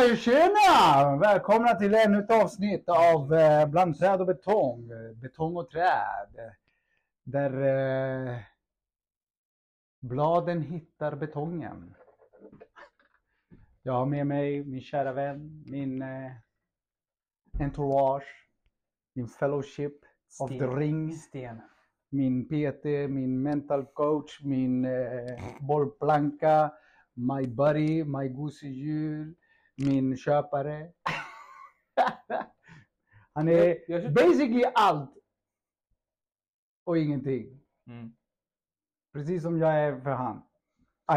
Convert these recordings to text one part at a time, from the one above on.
Tjena, tjena! Välkomna till ännu ett avsnitt av eh, Bland träd och betong. Betong och träd. Där eh, bladen hittar betongen. Jag har med mig min kära vän, min eh, entourage, min fellowship of the ring, Sten. min PT, min mental coach, min eh, bollplanka, my buddy, my gosedjur, min köpare. Han är Jag- jag basically allt och ingenting. Mm. Precis som jag är för han.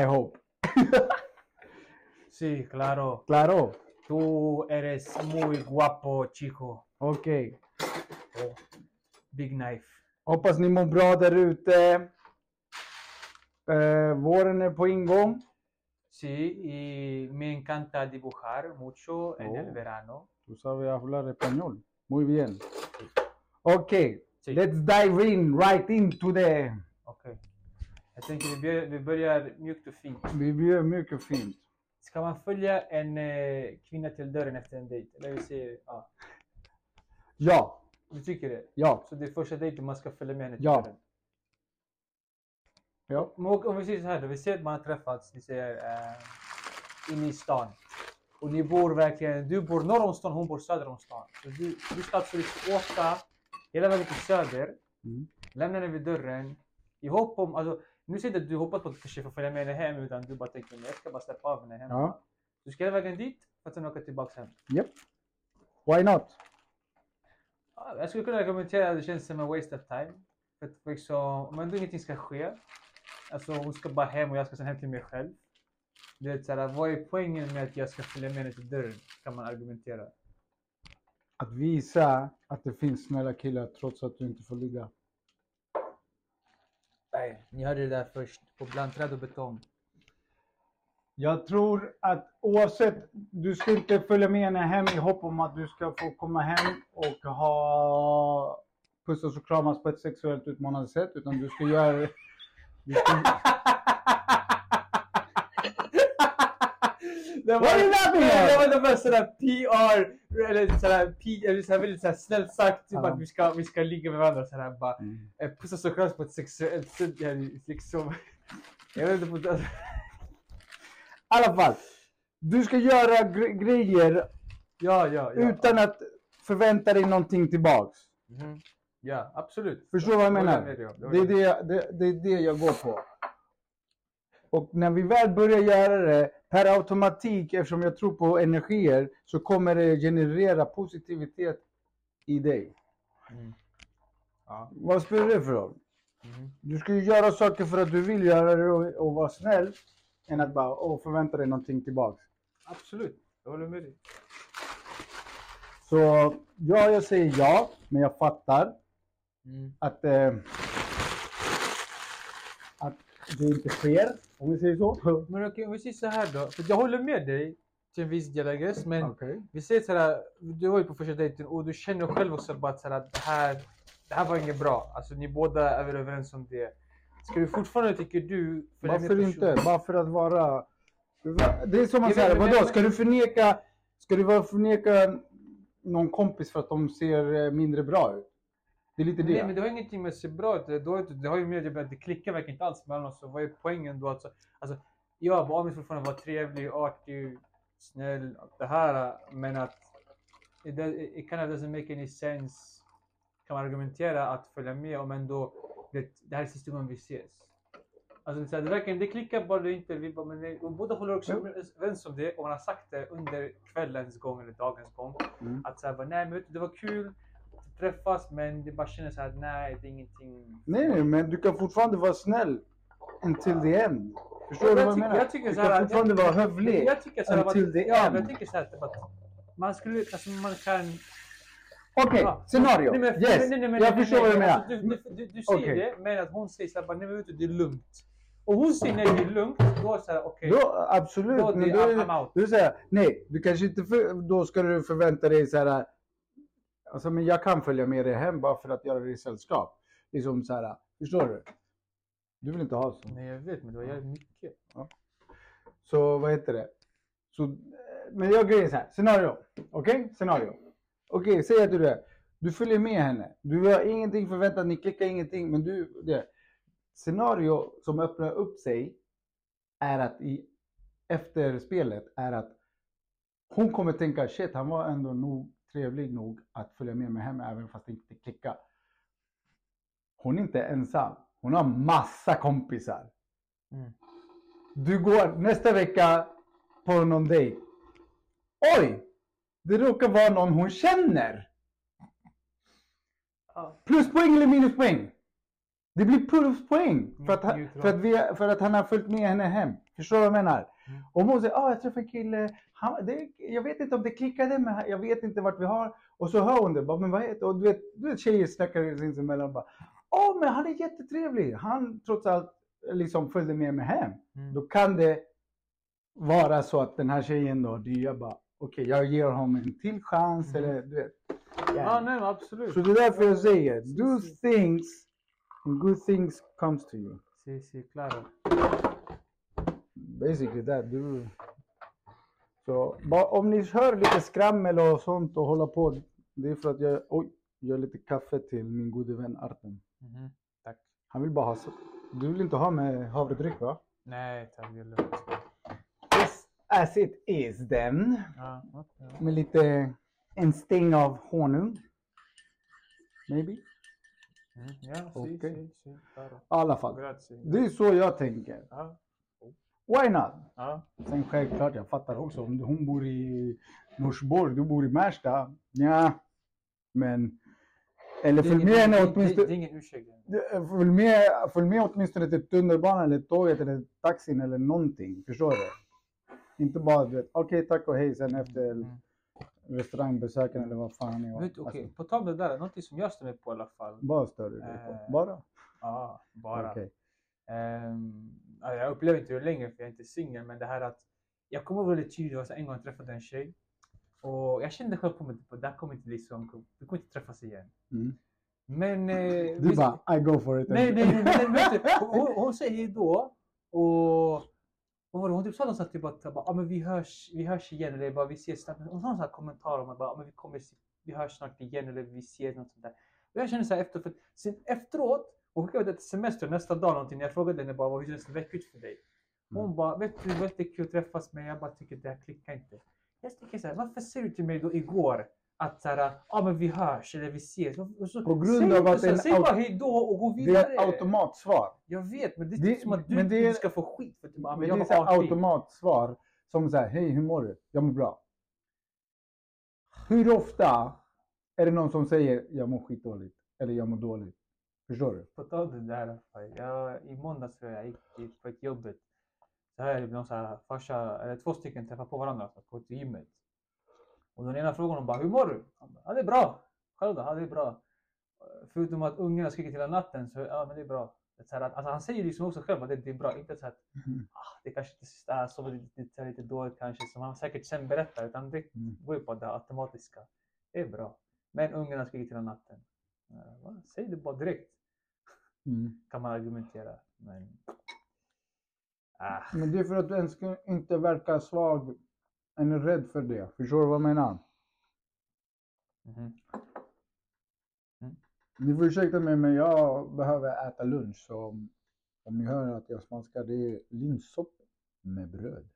I hope. Sí, claro. Claro. Tú eres muy guapo, chico. Okej. Oh, big knife. Hoppas ni mår bra där ute. Eh, våren är på ingång. Sí, y me encanta dibujar mucho en Oh. el verano. Tú sabes hablar español. Muy bien. Okej, Sí. let's dive in right into the... Okej. Jag tänker vi börjar, vi börjar mjukt och fint. Vi gör mycket fint. Ska man följa en eh, kvinna till dörren efter en dejt? Eller vi säger, ja. Ja, Du tycker det? ja, Så det är första dejten man ska följa med henne till Ja. dörren? Ja. Men om vi säger så här då, vi ser att man har träffats, vi säger eh, inne i stan. Och ni bor verkligen, du bor norr om stan, hon bor söder om stan. Så du, du ska alltså liksom åka hela vägen till söder, Mm. lämna henne vid dörren i hopp om, alltså nu säger inte att du hoppas på att du kanske får följa med henne hem utan du bara tänker jag ska bara släppa av henne hem. Ja. Du ska hela vägen dit för att sen åka tillbaks hem. Yep. Why not? Ja, Jag skulle kunna argumentera att det känns som en waste of time. För att liksom, om ändå ingenting ska ske. Alltså hon ska bara hem och jag ska sen hem till mig själv. Du vet såhär, vad är poängen med att jag ska följa med henne till dörren? Kan man argumentera. Att visa att det finns snälla killar trots att du inte får ligga. Nej, ni hörde det där först. På blandträd och betong. Jag tror att oavsett, du ska inte följa med henne hem i hopp om att du ska få komma hem och ha pussas och kramas på ett sexuellt utmanande sätt. Utan du ska göra ska, Det är det där för det var det var sådär PR, eller sådär, P, eller sådär väldigt såhär snällt sagt. Typ att vi ska, vi ska ligga med varandra såhär bara. Mm. eh, Pussas och kramas på ett sexuellt sätt. Liksom. Jag vet inte. I alla fall, du ska göra gre- grejer ja, ja, ja. utan att förvänta dig någonting tillbaks. Mhm. Ja, absolut. Förstår du vad jag Det menar? med Det är jag med. det, det, det är det jag går på. Och när vi väl börjar göra det per automatik, eftersom jag tror på energier, så kommer det generera positivitet i dig. Mm. Ja. Vad spelar det för roll? Mhm. Du ska ju göra saker för att du vill göra det och, och vara snäll, än att bara åh, förvänta dig någonting tillbaks. Absolut, jag håller med dig. Så ja, jag säger ja, men jag fattar Mm. att, eh, att det inte sker, om vi säger så. Men okej, om vi säger så här då. För jag håller med dig till en viss del, I guess, men Okej. vi säger så här. Du var ju på första dejten och du känner själv också bara att så här, det, här, det här var inget bra. Alltså ni båda är väl överens om det. Ska du fortfarande, tycker du... Varför inte? Bara för att vara... Det är som man säger, men- vadå? Ska du förneka... Ska du förneka någon kompis för att de ser eh, mindre bra ut? Det är lite det. Nej men det har ingenting med att se bra ut. Det, har- ju med att det klickar verkligen inte alls mellan oss. Så vad är poängen då? Alltså, alltså, jag var Amis fortfarande var trevlig, artig, snäll. allt Det här. Men att it, does- it kind of doesn't make any sense. Kan man argumentera att följa med om ändå det, det här är sista gången vi ses. Alltså det, verkar, det klickar bara inte. Vi bara, men det, och båda håller också Jo. överens om det och man har sagt det under kvällens gång eller dagens gång. Mm. Att så här, bara, nej men det var kul träffas men det bara känner så här, nej det är ingenting. Nej, nej, men du kan fortfarande vara snäll until the end. Förstår Jag du vad jag tycker- menar? jag tycker du kan att- fortfarande vara hövlig. Jag tycker så här, until att, the ja, end. men jag tycker så här, typ att man skulle, alltså man kan... Okej, Ja. scenario. Nej, men- yes, nej, nej, men- jag förstår vad du menar. alltså, Du, du, du, säger Okej. det, men att hon säger så här, bara, nej men vet du, det är lugnt. Och hon säger nej, det är lugnt. Då är det så här, okej. Då, absolut. Då, men det, då, är, I'm out. du säger nej, du kanske inte för, då ska du förvänta dig så här. Alltså, men jag kan följa med dig hem bara för att göra dig sällskap. Liksom så här, förstår du? Du vill inte ha så. Nej jag vet, men det var jävligt mycket. Så vad heter det? Så men jag grejen så här. Scenario. Okej? Scenario. Okej, säg att du det. Du följer med henne. Du har ingenting förväntat, ni klickar ingenting. Men du, det. Scenario som öppnar upp sig är att i, efter spelet är att hon kommer tänka shit, han var ändå nog trevlig nog att följa med mig hem även fast det inte klickar. Hon är inte ensam. Hon har massa kompisar. Mm. Du går nästa vecka på någon dejt. Oj! Det råkar vara någon hon känner. Ja. Pluspoäng eller minuspoäng? Det blir pluspoäng för att, Neutral. för, att vi, för att han har följt med henne hem. Förstår du vad jag menar? Mm. Hon säger ah, jag träffade en kille, han, det, jag vet inte om det klickade, men jag vet inte vart vi har. Och så hör hon det, bara, men vad heter Och du vet, du vet tjejer snackar sinsemellan bara, åh men han är jättetrevlig. Han trots allt liksom följde med mig hem. Mm. Då kan det vara så att den här tjejen då, är bara, okej jag ger honom en till chans Mm. eller du vet. Ja, nej absolut. Så det är därför jag säger, do things good things comes to you. Sí, sí, claro. Basically that, du. Så om ni hör lite skrammel och sånt och hålla på, det är för att jag, oj, gör lite kaffe till min gode vän Artem. Mhm. Tack. Han vill bara ha, så- du vill inte ha med havredryck va? Nej, tack. Det är lugnt. Yes, as it is then. Ja, okej. Med lite, en sting av honung. Maybe? Mm, ja, Okej. sí, sí, claro. alla fall. Grazie. Det är så jag tänker. Ja, Why not? ja. Sen självklart, jag fattar också. Om hon bor i Norsborg, du bor i Märsta. Ja, men... Eller följ med henne det- det- åtminstone. är ingen ursäkt. Följ med, följ med åtminstone till tunnelbanan eller tåget eller taxin eller någonting. Förstår du? Inte bara du vet, okej tack och hej sen efter Mm. Restaurangbesöken eller vad fan Vet du, okej, alltså, på tal om det där, någonting som jag stämmer på i alla fall. Bara stör du dig på. Bara? Ja, bara. Okej. Ehm, ja, jag upplever inte det längre för jag är inte singel, men det här att jag kommer väldigt tydligt, det var så en gång jag träffade en tjej och jag kände själv på mig att det här kommer inte liksom, vi kommer inte träffas igen. Mm. Men... Eh, Du vi- bara, I go for it. Nej, nej, nej, nej, du, hon, hon säger hej då och vad var det? Hon typ sa något sånt typ att ah, men vi, hörs, vi hörs igen eller bara vi ses snart. Hon sa någon sån här kommentar om att bara, ah, men vi, kommer, vi hörs snart igen eller vi ses något sånt där. Och jag kände så här efter, för, sen efteråt, hon skickade ett semester nästa dag någonting. Jag frågade henne bara hur känns det ut för dig? Hon Mm. bara, vet du, det väldigt kul att träffas men jag bara tycker det här klickar inte. Jag tänker så här, varför säger du till mig då igår att så här, ah, men vi hörs eller vi ses? Och så, På grund säg av att här, en Säg bara hej då och gå Det vidare. är ett automatsvar. Jag vet, men det är Det- inte som att du, men det du ska få skit för bara, men Men jag det är så 18. automatsvar som säger hej hur mår du? Jag mår bra. Hur ofta är det någon som säger jag mår skitdåligt eller jag mår dåligt? Förstår du? På tal om det där, jag, i måndags tror jag gick dit på ett jobbet. Så här är det någon så här farsa, eller två stycken träffar på varandra så på till gymmet. Och den ena frågar honom bara, hur mår du? Han bara, ja det är bra. Själv då? Ja det är bra. Förutom att ungarna skriker hela natten så, ja men det är bra. Är så att- alltså, han säger liksom också själv att det, det är bra, inte så att Mm. ah, det kanske inte är så lite, lite, dåligt kanske som han säkert sen berättar utan det Mm. går ju på det automatiska. Det är bra. Men ungarna skriker hela natten. Ja? Säg det bara direkt Mm. kan man argumentera. Men... Ah, Men det är för att du ens ska inte verka svag eller rädd för det. Förstår du vad jag menar? mhm. Ni får ursäkta mig men jag behöver äta lunch så om ni hör att jag smaskar det är linssoppa med bröd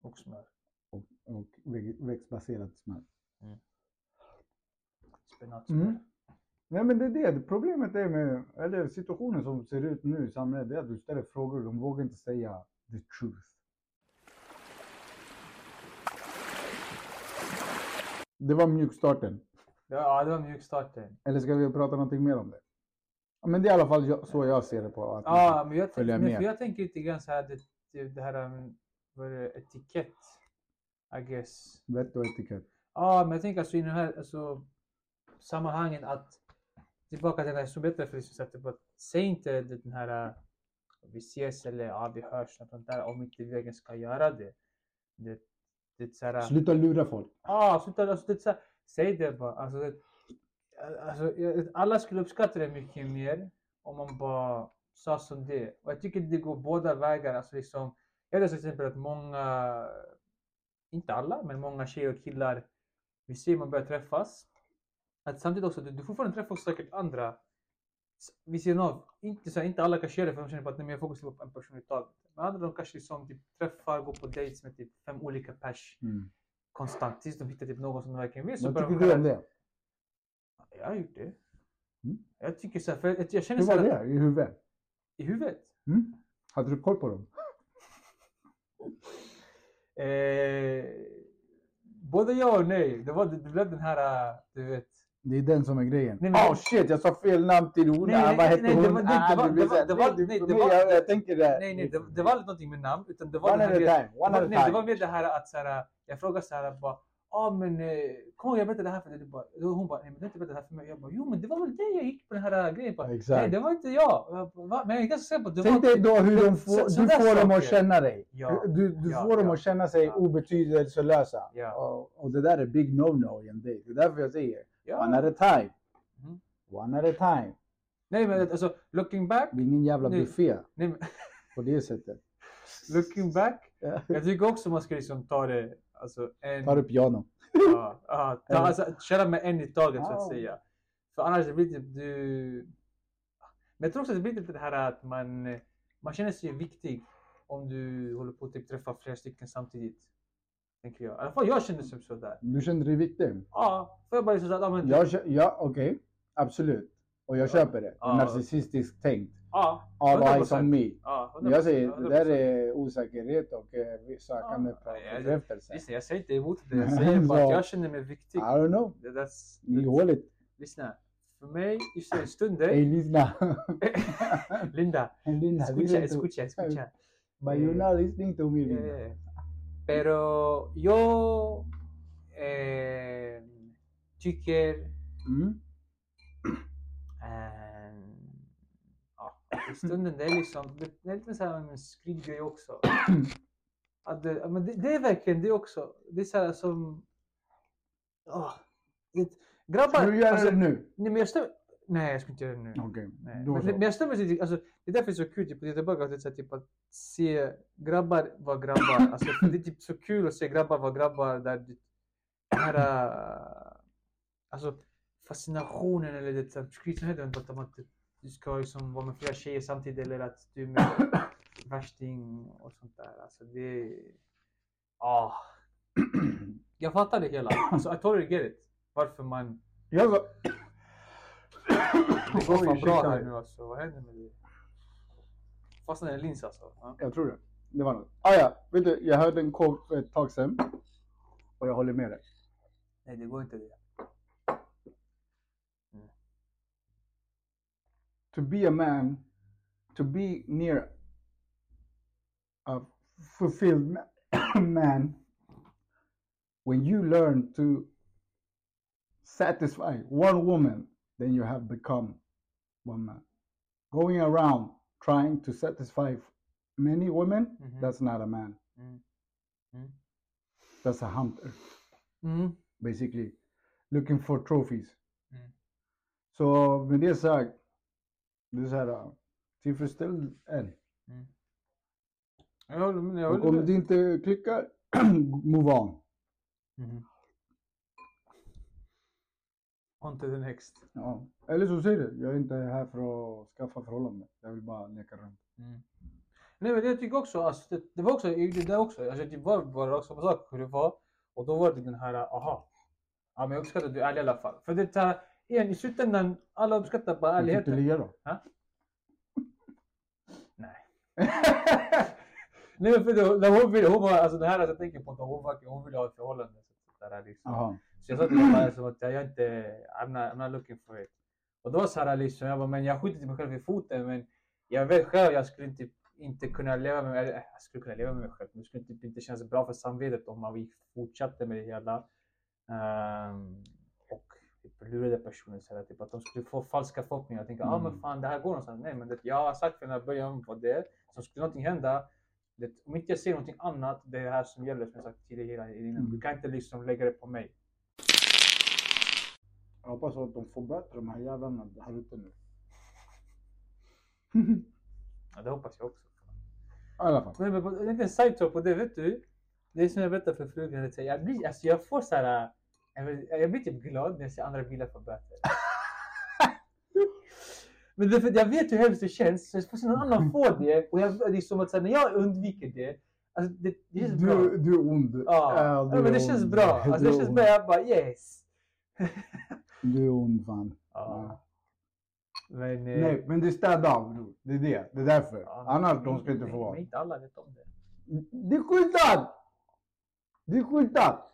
Och smör. och, och växtbaserat smör. Spenatsmör. Mm. Nej men det är det. Problemet är med, eller situationen som ser ut nu i samhället, det är att du ställer frågor, de vågar inte säga the truth. Det var mjukstarten. Ja, det var mjukstarten. Eller ska vi prata någonting mer om det? Men det är i alla fall så jag ser det på. Att Ja, men jag, Följa med. för jag tänker lite grann så här, det, det, här um, vad är det, etikett. I guess. Vett och etikett. Ja, men jag tänker alltså i den här alltså, sammanhangen att tillbaka till det här så att säg inte den här uh, vi ses eller ja, vi hörs något sånt där om inte vi verkligen ska göra det. Det, det så här, Sluta lura folk. Ja, sluta, alltså, det, så här, säg det bara. Alltså, det, alltså, jag- alla skulle uppskatta det mycket mer om man bara sa som det är. Och jag tycker det går båda vägar. Alltså, liksom, jag vet till exempel att många inte alla, men många tjejer och killar, vi ser man börjar träffas. Att samtidigt också, du, du fortfarande träffar säkert andra vid sidan av. Inte, så inte alla kanske gör det för de känner på att nej, jag fokuserar på en person i taget. Men andra de kanske liksom typ, träffar, går på dates med typ fem olika pers Mm konstant tills de hittar typ någon som de verkligen vill. Så Vad tycker du om det? Jag har gjort det. Mm. Jag tycker så här, för jag, jag känner Hur så var det i huvudet? i huvudet. Mm? Hade du koll på dem? Eh, både ja och nej. Det, var, det blev den här, äh, du vet. Det är den som är grejen. Nej, men- oh, shit, jag sa fel namn till hon. Nej, Ah, nej, vad hette nej, hon? nej, Ah, nej, jag, tänker det. Nej, nej, det, det var aldrig någonting med namn. Utan det var One at a time. One det var, nej, det mer det här att så här, jag frågade så här bara, ja men eh, kom ihåg jag berättade det här för dig. Bara, hon bara, nej men du har inte berättat det här för mig. Jag bara, jo men det var väl det jag gick på den här grejen. Bara, Exakt. Nej det var inte jag. Va? Men jag är ganska säker på att det Tänk var... dig då hur de får, så- du får dem att känna dig. Ja, Du, du ja, får dem ja. att känna sig Ja. obetydelselösa. Ja. Och, och det där är big no-no i en dejt. Det är därför jag säger Ja. one at a time. Mhm. One at a time. Nej men alltså, looking back. Det är ingen jävla Nej. buffé Nej, men, på det sättet. looking back. Ja. Jag tycker också man ska liksom ta det, alltså en... Ta det piano. Ja, ja, ta, alltså, köra med en i taget så att säga. För annars det blir typ du... Men jag tror också att det blir lite det här att man, man känner sig viktig om du håller på att typ träffa flera stycken samtidigt. Tänker jag. I alla fall jag kände som sådär. Du kände dig viktig? Ja, för jag bara liksom så att, ja men... Jag, kö- ja, okej. Absolut. Och jag köper det. Ja. Narcissistiskt tänkt. Ja, All 100%. eyes on me. Ja, jag säger, 100%. det där är osäkerhet och eh, sökande Ja, på bekräftelse. Lyssna, jag säger inte emot det. Jag säger bara att jag känner mig viktig. I don't know. Det, that's, hålligt. lyssna. För mig, just den stunden... Ey, lyssna. Linda, Linda, escucha, escucha, escucha. But you're not listening to me, Linda. Pero yo eh, tycker Mm? eh, ja, i stunden det är liksom, det, är lite så här en skrytgrej också. Att det, men det, det är verkligen det också. Det är så här som... åh, det, grabbar... Ska du göra alltså, det nu? nej, men jag stämmer, nej, jag ska inte göra det nu. Nej. då Men, men jag stämmer sig, alltså, det är därför det är så kul typ, att tillbaka till så typ, att se grabbar vara grabbar. Alltså, det är typ så kul att se grabbar vara grabbar där det, den här äh, alltså, fascinationen eller det så här, skrytenheten på att du, ska liksom vara med flera tjejer samtidigt eller att du är med värsting och sånt där. Alltså, det. Ah. Jag fattar det hela. Alltså, I totally get it. Varför man... Jag så... Det går fan bra här nu alltså. Vad händer med det? Fastnade en lins alltså. Ja. Jag tror det. Det var något. Ah, ja, vet du, jag hörde en quote för ett tag sedan. Och jag håller med dig. Nej, det går inte det. To be a man, to be near a fulfilled ma- man, when you learn to satisfy one woman, then you have become one man. Going around trying to satisfy many women, Mhm. that's not a man. Mm. Mm. That's a hunter. Mm. basically looking for trophies. Mm. Så med det sagt, det är så här, uh, tillfredsställd än. Jag håller med. Jag Och håller om det inte klickar, move on. To the next. Ja. Eller så säger du, jag är inte här för att skaffa förhållande. Jag vill bara leka runt. Mm. Nej men jag tycker också, alltså, det, det var också, det där också, alltså, det var bara också samma sak hur det var. Och då var det den här, aha. Ja men jag uppskattar att du är ärlig i alla fall. För det här, igen i slutändan, alla uppskattar bara fick du ärligheten. ligga då? Nej. Nej men för det, hon ville, hon var, alltså det här att jag tänker på, hon, var, hon ville ha ett förhållande. Så, där, liksom. Så jag sa till henne liksom, att jag inte, I'm not, I'm not looking for it. Och då sa han liksom, jag bara, men jag skjuter mig själv i foten men jag vet själv jag skulle inte, inte kunna leva med mig, jag skulle kunna leva med mig själv men det skulle typ inte kännas bra för samvetet om man fortsatte med det hela. Ehm, och typ lurade personen så här, typ, att de skulle få falska förhoppningar. Jag tänkte, ja ah, men Mm. fan det här går någonstans. Nej men det, jag har sagt från början vad det är. Så skulle någonting hända, det, om inte jag ser någonting annat, det är det här som gäller som jag sagt tidigare innan. Mm. Du kan inte liksom lägga det på mig. Jag hoppas att de får böter de här jävlarna här ute nu. Ja, det hoppas jag också. I alla fall. Men, men på- en liten side på det, vet du? Det är som jag berättade för frugan. Jag, blir, alltså jag får så här... Jag blir, jag blir typ glad när jag ser andra bilar få böter. Men det, jag vet hur hemskt det känns. Så får se någon annan få det. Och jag, det är som att så här, när jag undviker det. Alltså det, det känns bra. Du, du är ond. Ja, du ja men det är känns ond. bra. Alltså Du det är känns ond. bra. Jag bara yes. Du är ond fan. Ja. Men, Nej, men det är städa av bror. Det är det. Det är därför. ja, Annars de ska inte få vara. Men inte alla vet om det. Det är skyltat! Det är skyltat!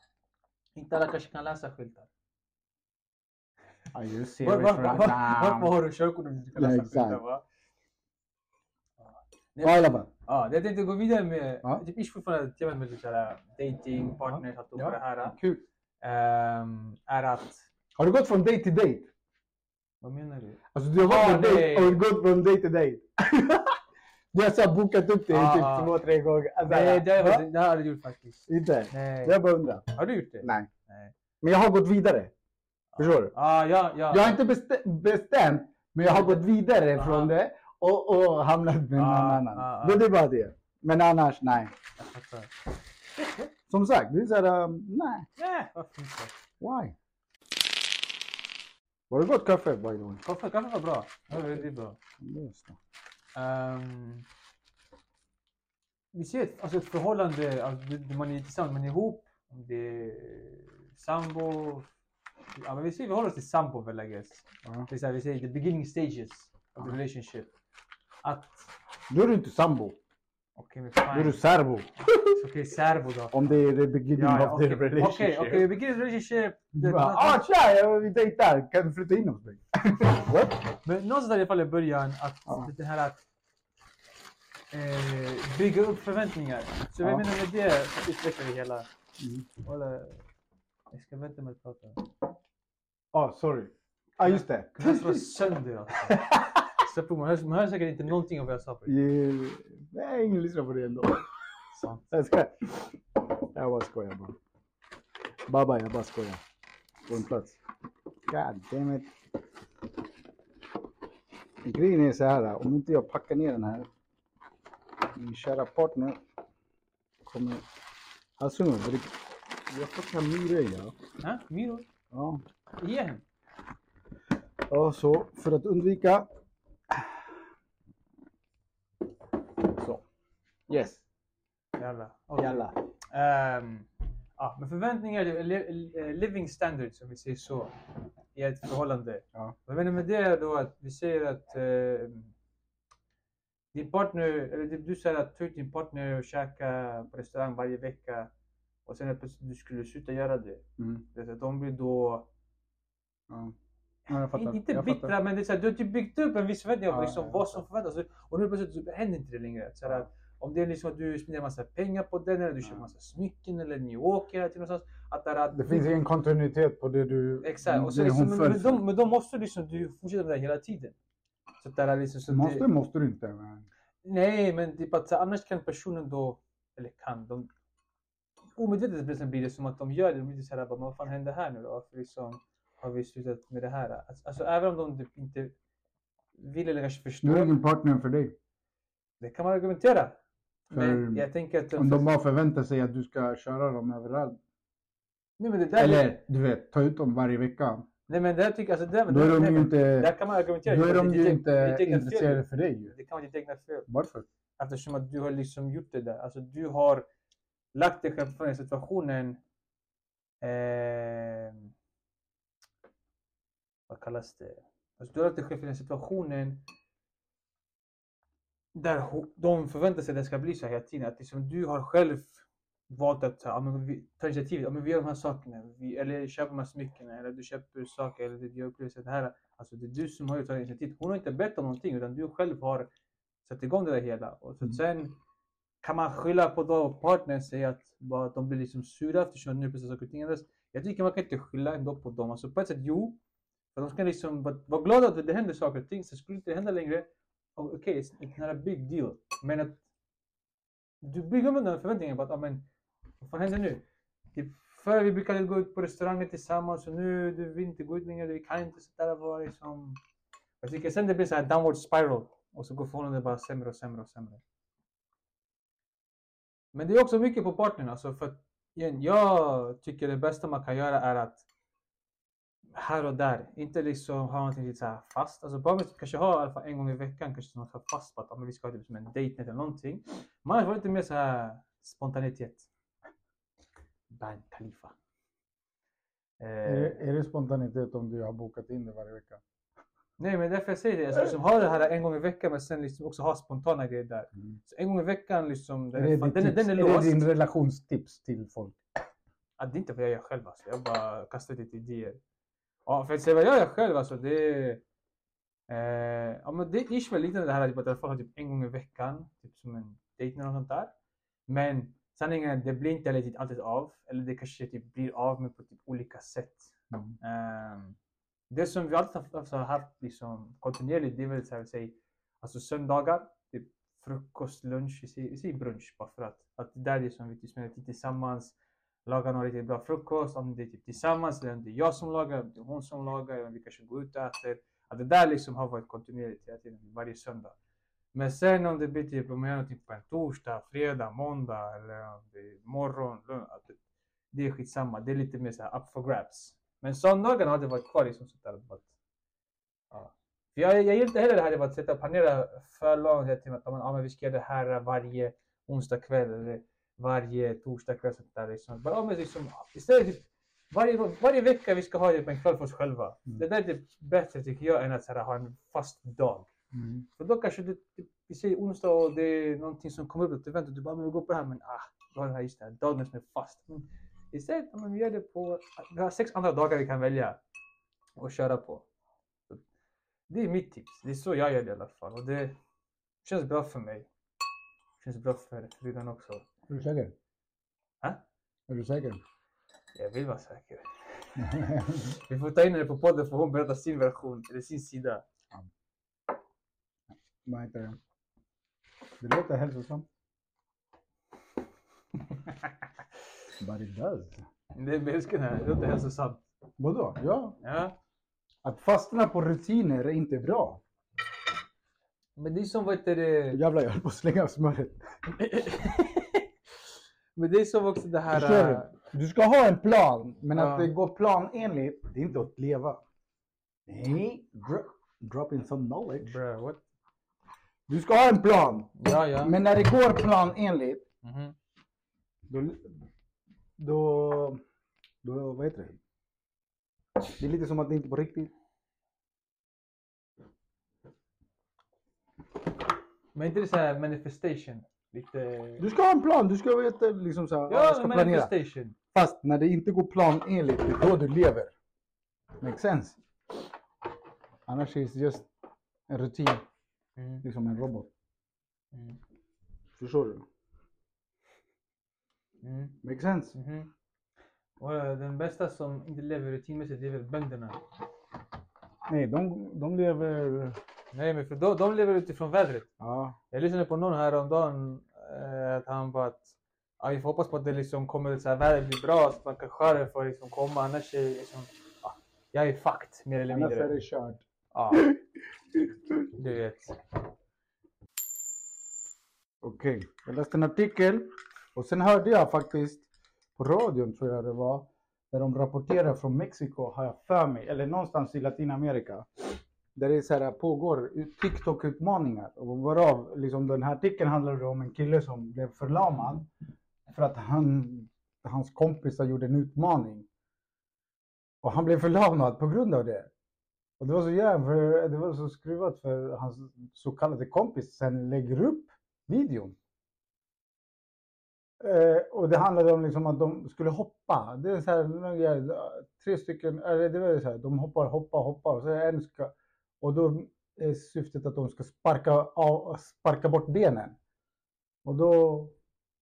Inte alla kanske kan läsa skyltar. Are you serious Var- var- right var- Varför har du körkort om du inte kan läsa skyltar? Va? Ja, i alla fall. Ja, jag tänkte gå vidare med. Ja. Typ ish fortfarande temat med såhär dating, partners, allt Ja. det här. Kul. ehm, är att... Har du gått från date till date? Vad menar du? Alltså du har gått Ah, från date och gått från date till date. du har så här bokat upp Ah, typ ah. två, tre gånger. Alltså, Nej, det, har- det har jag aldrig gjort faktiskt. Inte? Nej. Jag bara undrar. Har du gjort det? Nej. Nej. Men jag har gått vidare. Förstår du? Ah, ja, ja. Jag har inte bestä- bestämt, men jag har gått vidare Aha. från det och, och hamnat med någon Ah, annan. ah, ah. Det, det är bara det. Men annars, nej. Jag fattar. Som sagt, det är såhär, um, nej. Nej, varför inte? Why? Var det gott kaffe by the way? Kaffe, kaffe var bra. Det var väldigt bra. Just. Ehm, vi ser ett, alltså ett förhållande, alltså man är tillsammans, man är ihop, det är sambo. Ja, men vi säger vi håller oss till sambo väl I guess. Ja. Det är så här, vi säger the beginning stages of the relationship. Att, Då är du inte sambo. Är fine. du serbo. Okej, serbo då. Om det är the beginning ja, of the okej, relationship. okej, okej, beginning relationship. Du det- bara, ah tja, jag- vi dejtar. Kan du flytta in hos mig? What? Men någonstans där i alla fall i början att Ja. det här att eh, bygga upp förväntningar. Så Ja. jag menar med det utvecklar det hela. Mm. Walla, jag ska vänta med att prata. Ah, sorry. Ah, just det. Jag slår sönder alltså. Så man, hör, man hör säkert inte någonting av vad jag sa. Yeah. Nej, ingen lyssnar på det ändå. Sant. Jag ska... Jag bara skojar bara. Baba, jag bara skojar. På en plats. God damn it. Grejen är så här, om inte jag packar ner den här. Min kära partner kommer... Alltså, det... jag ta myror ja. Ja, Miro, ja. ge hem. Ja, så för att undvika... Så. Yes. Jävlar. Okej. Jalla. Ehm, ja, men förväntningar, li, li- living standards om vi säger så, i ett förhållande. Ja. Vad menar med det då att vi säger att eh, din partner, eller du säger att ta ut din partner och käka på restaurang varje vecka och sen plötsligt du skulle sluta göra det. Mm. Det att de blir då, Ja. Ja, in- inte jag bittra men det är så här, du har typ byggt upp en viss förväntning Ja, liksom jag vad som förväntas och nu plötsligt händer inte det längre. Så här, Ja. att om det är liksom att du spenderar massa pengar på den eller du köper massa smycken eller ni åker till någonstans. Att det, är att Det finns ingen kontinuitet på det du... Exakt, och så liksom, men, men, då, men då måste liksom du fortsätta med det hela tiden. Så att det är liksom, så Måste, det, måste du inte. Men... nej, men typ att så, annars kan personen då, eller kan, de omedvetet blir det- som att de gör det. De blir så här, bara, vad fan händer här nu då? Varför liksom har vi slutat med det här? Alltså, alltså även om de typ inte vill eller kanske Nu är förstår, ingen partner för dig. det kan man argumentera. Men jag tänker att... Om de bara förväntar sig att du ska köra dem överallt. nej, men det där, Eller du vet, ta ut dem varje vecka. nej, men det här tycker alltså, det, Då är de nej, ju inte, Där kan man argumentera. då är de ju inte intresserade för dig. Det kan vara ditt egna fel. Varför? Eftersom att du har liksom gjort det där. Alltså du har lagt dig själv för den situationen. Eh, vad kallas det? Alltså du har lagt dig själv för den situationen. Där de förväntar sig att det ska bli så här hela tiden. Att liksom du har själv valt att ja, men vi, ta initiativet. Ja, men vi gör de här sakerna. Vi, eller köper de här smyckena. Eller du köper saker. Eller du upplever det här. Alltså det är du som har tagit initiativ. Hon har inte bett om någonting. Utan du själv har satt igång det där hela. Och så Mm. sen kan man skylla på då partnern säga att bara att de blir liksom sura eftersom nu saker och ting ändras. Jag tycker man kan inte skylla ändå på dem. Alltså på ett sätt jo. För de ska liksom vara glada att det händer saker och ting. Så skulle det inte hända längre. Okej, it's it's not a big deal. Men att du bygger med den förväntningen på att, ja men vad fan händer nu? Typ, förr vi brukade gå ut på restauranger tillsammans och nu du vill inte gå ut längre, vi kan inte sitta där och vara liksom... Jag tycker sen det blir så här downward spiral och så går förhållandet bara sämre och sämre och sämre. Men det är också mycket på partnern. Alltså för att, igen, jag tycker det bästa man kan göra är att här och där, inte liksom ha någonting lite så här fast. Alltså bara kanske ha i alla fall en gång i veckan kanske något så fast på att men vi ska ha typ som en date eller någonting. Men annars var det lite mer så här spontanitet. Ban Khalifa. Är, Eh, det- är det spontanitet om du har bokat in det varje vecka? nej men därför jag säger det, alltså, liksom, ha det här en gång i veckan men sen liksom också ha spontana grejer där. Så en gång i veckan liksom, den Är är, det, fan- ditt den, är, den är är det låst. din relationstips till folk? Ja, det är inte vad jag gör själv alltså. Jag bara kastar lite idéer. Ja, för att säga vad jag gör själv alltså, det. Eh, ja, men det är ish liknande det här typ, att jag får ha typ en gång i veckan, typ som en dejt eller något sånt där. Men sanningen är, det blir inte alltid, alltid av. Eller det kanske typ blir av men på typ olika sätt. Mm. Ehm, det som vi alltid har alltså, haft liksom, kontinuerligt, det är väl så här, säg, alltså söndagar, typ frukost, lunch, vi säger, brunch bara för att, att det där är som vi typ, lite tillsammans, laga någon riktigt bra frukost, om det är typ tillsammans, eller om det är jag som lagar, om det är hon som lagar, eller om vi kanske går ut och äter. Att det där liksom har varit kontinuerligt hela tiden, varje söndag. Men sen om det blir typ, om jag gör någonting på en torsdag, fredag, måndag eller om det är morgon, lön, att det, det är skitsamma. Det är lite mer så här up for grabs. Men söndagarna har det varit kvar liksom sånt där. But, ja. Jag, jag gillar inte heller det här med att sitta och planera för långt hela tiden. Att men vi ska göra det här varje onsdag kväll eller varje torsdag kväll. Sånt där, liksom. Bara, ja, men liksom, istället typ, varje, varje vecka vi ska ha typ en kväll för oss själva. Mm. Det där är typ bättre tycker jag än att här, ha en fast dag. Mm. För då kanske du, typ, vi säger onsdag och det är någonting som kommer upp, ett event och du bara, men vi går på det här, men ah, du har den här, just det här dagen som är fast. Men istället, men vi gör det på, vi har sex andra dagar vi kan välja och köra på. Det är mitt tips, det är så jag gör det i alla fall och det känns bra för mig. Känns bra för frugan också. Är du säker? Hä? Är du säker? Jag vill vara säker. Vi får ta in henne på podden för hon berättar sin version, eller sin sida. Vad heter det? Det låter hälsosamt. But it does. Det är människan här, det låter hälsosamt. Vadå? Ja. Ja. Att fastna på rutiner är inte bra. Men det är som, vad heter det? Jävlar, jag höll på att slänga smöret. Men det är som också det här... Förstår äh, du? Du ska ha en plan, men att det går planenligt, det är inte att leva. Nej, dro- drop in some knowledge. Bro, what? Du ska ha en plan, Ja, ja. men när det går planenligt, Mhm. då, då, då, vad heter det? Det är lite som att det inte är på riktigt. Men inte det så här manifestation? Lite... Du ska ha en plan, du ska veta liksom så här, Ja, jag ska planera. manifestation. Fast när det inte går planenligt, det är då du lever. Make sense? Annars är det just en rutin, Mm. liksom en robot. Mm. Förstår du? Mm. Make sense? Mhm. Och äh, den bästa som inte lever rutinmässigt, det är väl bönderna. Nej, de, de lever... Nej, men för de, de lever utifrån vädret. Ja, Jag lyssnade på någon häromdagen, eh, att han bara att ja, vi får hoppas på att det liksom kommer så här, vädret blir bra så man kan skörden får liksom komma annars är liksom, ja, jag är fucked mer eller annars är mindre. det kört. Ja, du vet. Okej, jag läste en artikel och sen hörde jag faktiskt på radion tror jag det var, där de rapporterar från Mexiko har jag för mig, eller någonstans i Latinamerika. Där det så här, pågår TikTok-utmaningar. Och varav liksom, den här artikeln handlade om en kille som blev förlamad för att han, hans kompisar gjorde en utmaning. Och han blev förlamad på grund av det. Och det var så jävla, för det var så skruvat för hans så kallade kompis sen lägger upp videon. Eh, och det handlade om liksom att de skulle hoppa. Det är så här, tre stycken, eller det var så här, de hoppar, hoppar, hoppar. Och, så en ska, och då är syftet att de ska sparka, av, sparka bort benen. Och då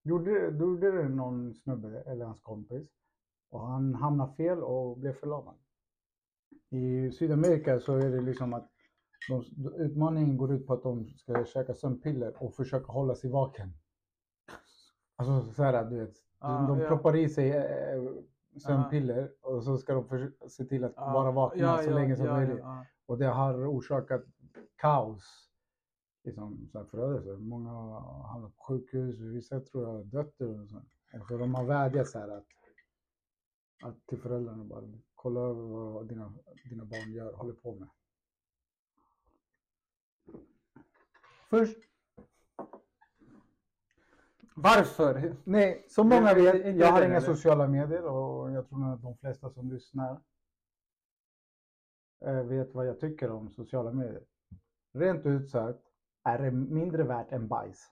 gjorde, då gjorde det någon snubbe, eller hans kompis. Och han hamnade fel och blev förlamad. I Sydamerika så är det liksom att de, utmaningen går ut på att de ska käka sömnpiller och försöka hålla sig vaken. Alltså så här, du vet. Ah, de ja. proppar i sig eh, sömnpiller och så ska de se till att Ja, vara vakna ja, så ja, länge som ja, möjligt. Och det har orsakat kaos liksom, så här förödelse. Många har hamnat på sjukhus, vissa tror jag har dött. Och så. Och så de har vädjat så här att, att till föräldrarna bara kolla över vad dina, dina barn gör, håller på med. Först, Varför? nej, som många vet, det jag har det, inga sociala medier och jag tror nog att de flesta som lyssnar eh, vet vad jag tycker om sociala medier. Rent ut sagt är det mindre värt än bajs.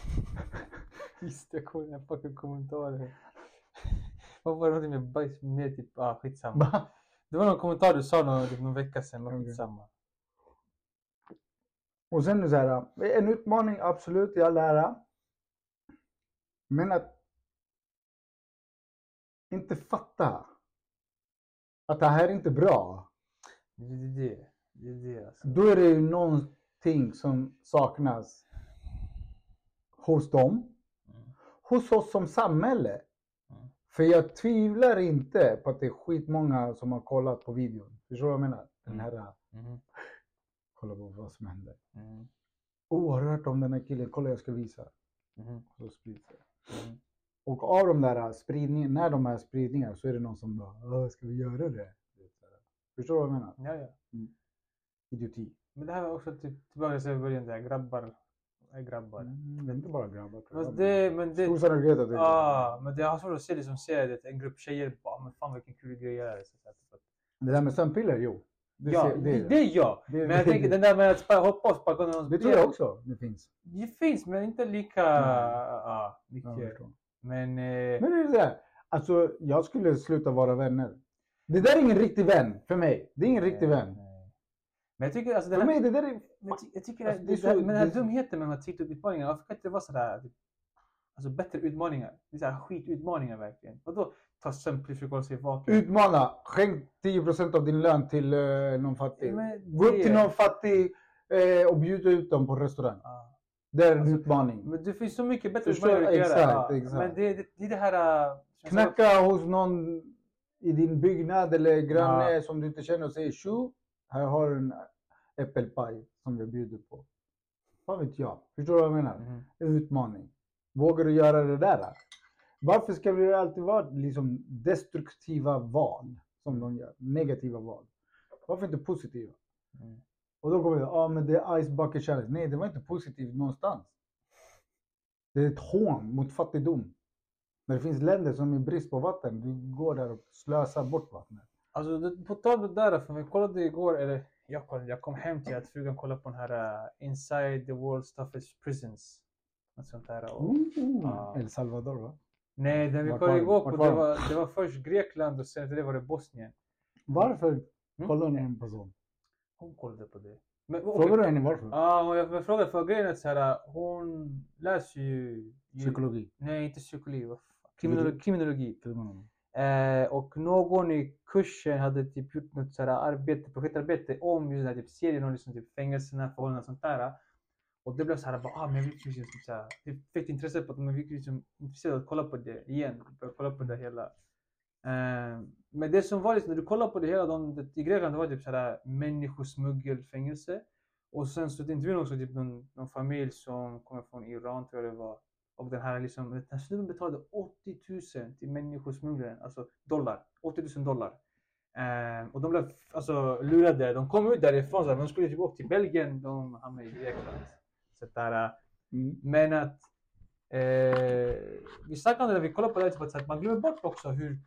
Just jag kommer ihåg fucking kommentarer. Vad var det någonting med bajs med typ, ah skitsamma. Det var någon kommentar du sa någon, typ, någon vecka sedan, men skitsamma. Och sen så här, en utmaning absolut i all ära. Men att inte fatta att det här är inte bra. Det är det. Det är det alltså. Då är det ju någonting som saknas hos dem, Mm. hos oss som samhälle. Mm. För jag tvivlar inte på att det är skitmånga som har kollat på videon. Förstår du vad jag menar? Den Mm. här, Mhm. Kolla på vad som händer. Mm. Oh, har du hört om den här killen? Kolla jag ska visa. Mhm. Och så sprids det. Mhm. Och av de där spridningen, när de är spridningar så är det någon som bara, "Åh, ska vi göra det? Förstår du vad jag menar? Ja, ja. Idioti. Men det här var också typ tillbaka till början där, grabbar är grabbar. Mm, det är inte bara grabbar. Men jag. det, men det, Stor sannolikhet att det är ah, men det har svårt att se det som ser det, en grupp tjejer bara, men fan vilken kul grej det är. Så, så, så. Det där med sömnpiller, jo. Det, Ja, ser- det, det är jag. det- Men jag tänker den där med att hoppa och sparka någons det tror jag också det finns. Det finns, men inte lika Mm. ja, mycket. Men eh, Men det är så här, alltså jag skulle sluta vara vänner. Det där är ingen riktig vän för mig. Det är ingen riktig vän. nej. Men jag tycker alltså den För här, mig, det där är... jag, ty- jag tycker Alltså, att det det, så- där, men den här det är så- dumheten med de här TikTok-utmaningarna, varför kan inte det vara sådär, alltså bättre utmaningar? Det är såhär skitutmaningar verkligen. Vadå ta vaken? Utmana! Skänk 10% av din lön till eh, någon fattig. Men Gå upp till någon fattig eh, och bjuda ut dem på restaurang. Ja. Det är en Alltså, utmaning. Men det finns så mycket bättre Förstår, utmaningar att göra. exakt, Ja, exakt. Men det, det, det är det här... sa- Knacka hos någon i din byggnad eller granne Ja. som du inte känner och säger tjo, här har du en äppelpaj som jag bjuder på. Vad vet jag? Förstår du vad jag menar? En utmaning. Vågar du göra det där? Varför ska det alltid vara liksom destruktiva val som de gör? Negativa val. Varför inte positiva? Mm. Och då kommer det, ja ah, men det är Ice Bucket Challenge. Nej, det var inte positivt någonstans. Det är ett hån mot fattigdom. När det finns länder som är brist på vatten, du går där och slösar bort vattnet. Alltså det, på tal om det där, för vi kollade igår, eller jag, kollade, jag kom hem till att frugan kollade på den här uh, Inside the World's Toughest Prisons. Något sånt där. Och, Ja. El Salvador va? Nej, den vi Vart kollade var igår på, Vart det var var, det var först Grekland och sen efter det var det Bosnien. Varför Mm. kollar ni på sånt? Hon kollade på det. Men, Frågar du henne varför? Ja, och jag jag frågade för grejen är så här, hon läser ju... ju Psykologi. Nej, inte psykologi. vad fan, Kriminologi. kriminologi. Mm. Eh, och någon i kursen hade typ gjort något så här arbete, projektarbete om just den här typ serien om liksom typ fängelserna, förhållanden och sånt där. Och det blev så här, bara, ah, men jag vill liksom, så här, det fick intresse på att man fick liksom intresserad att kolla på det igen. Börja kolla på det hela. Eh, men det som var liksom, när du kollar på det hela, de, det, i Grekland det var typ så här människosmuggelfängelse. Och sen så intervjuade också typ någon, någon familj som kommer från Iran tror jag det var. Och den här liksom, den här snubben betalade 80 000 till människosmugglaren, alltså dollar. 80 000 dollar. Eh, och de blev alltså lurade. De kom ut därifrån, så här, de skulle typ åka till Belgien, de hamnade i Grekland. Så där, Mm. men att eh, vi snackade om det när vi kollade på det, här, typ att så att man glömmer bort också hur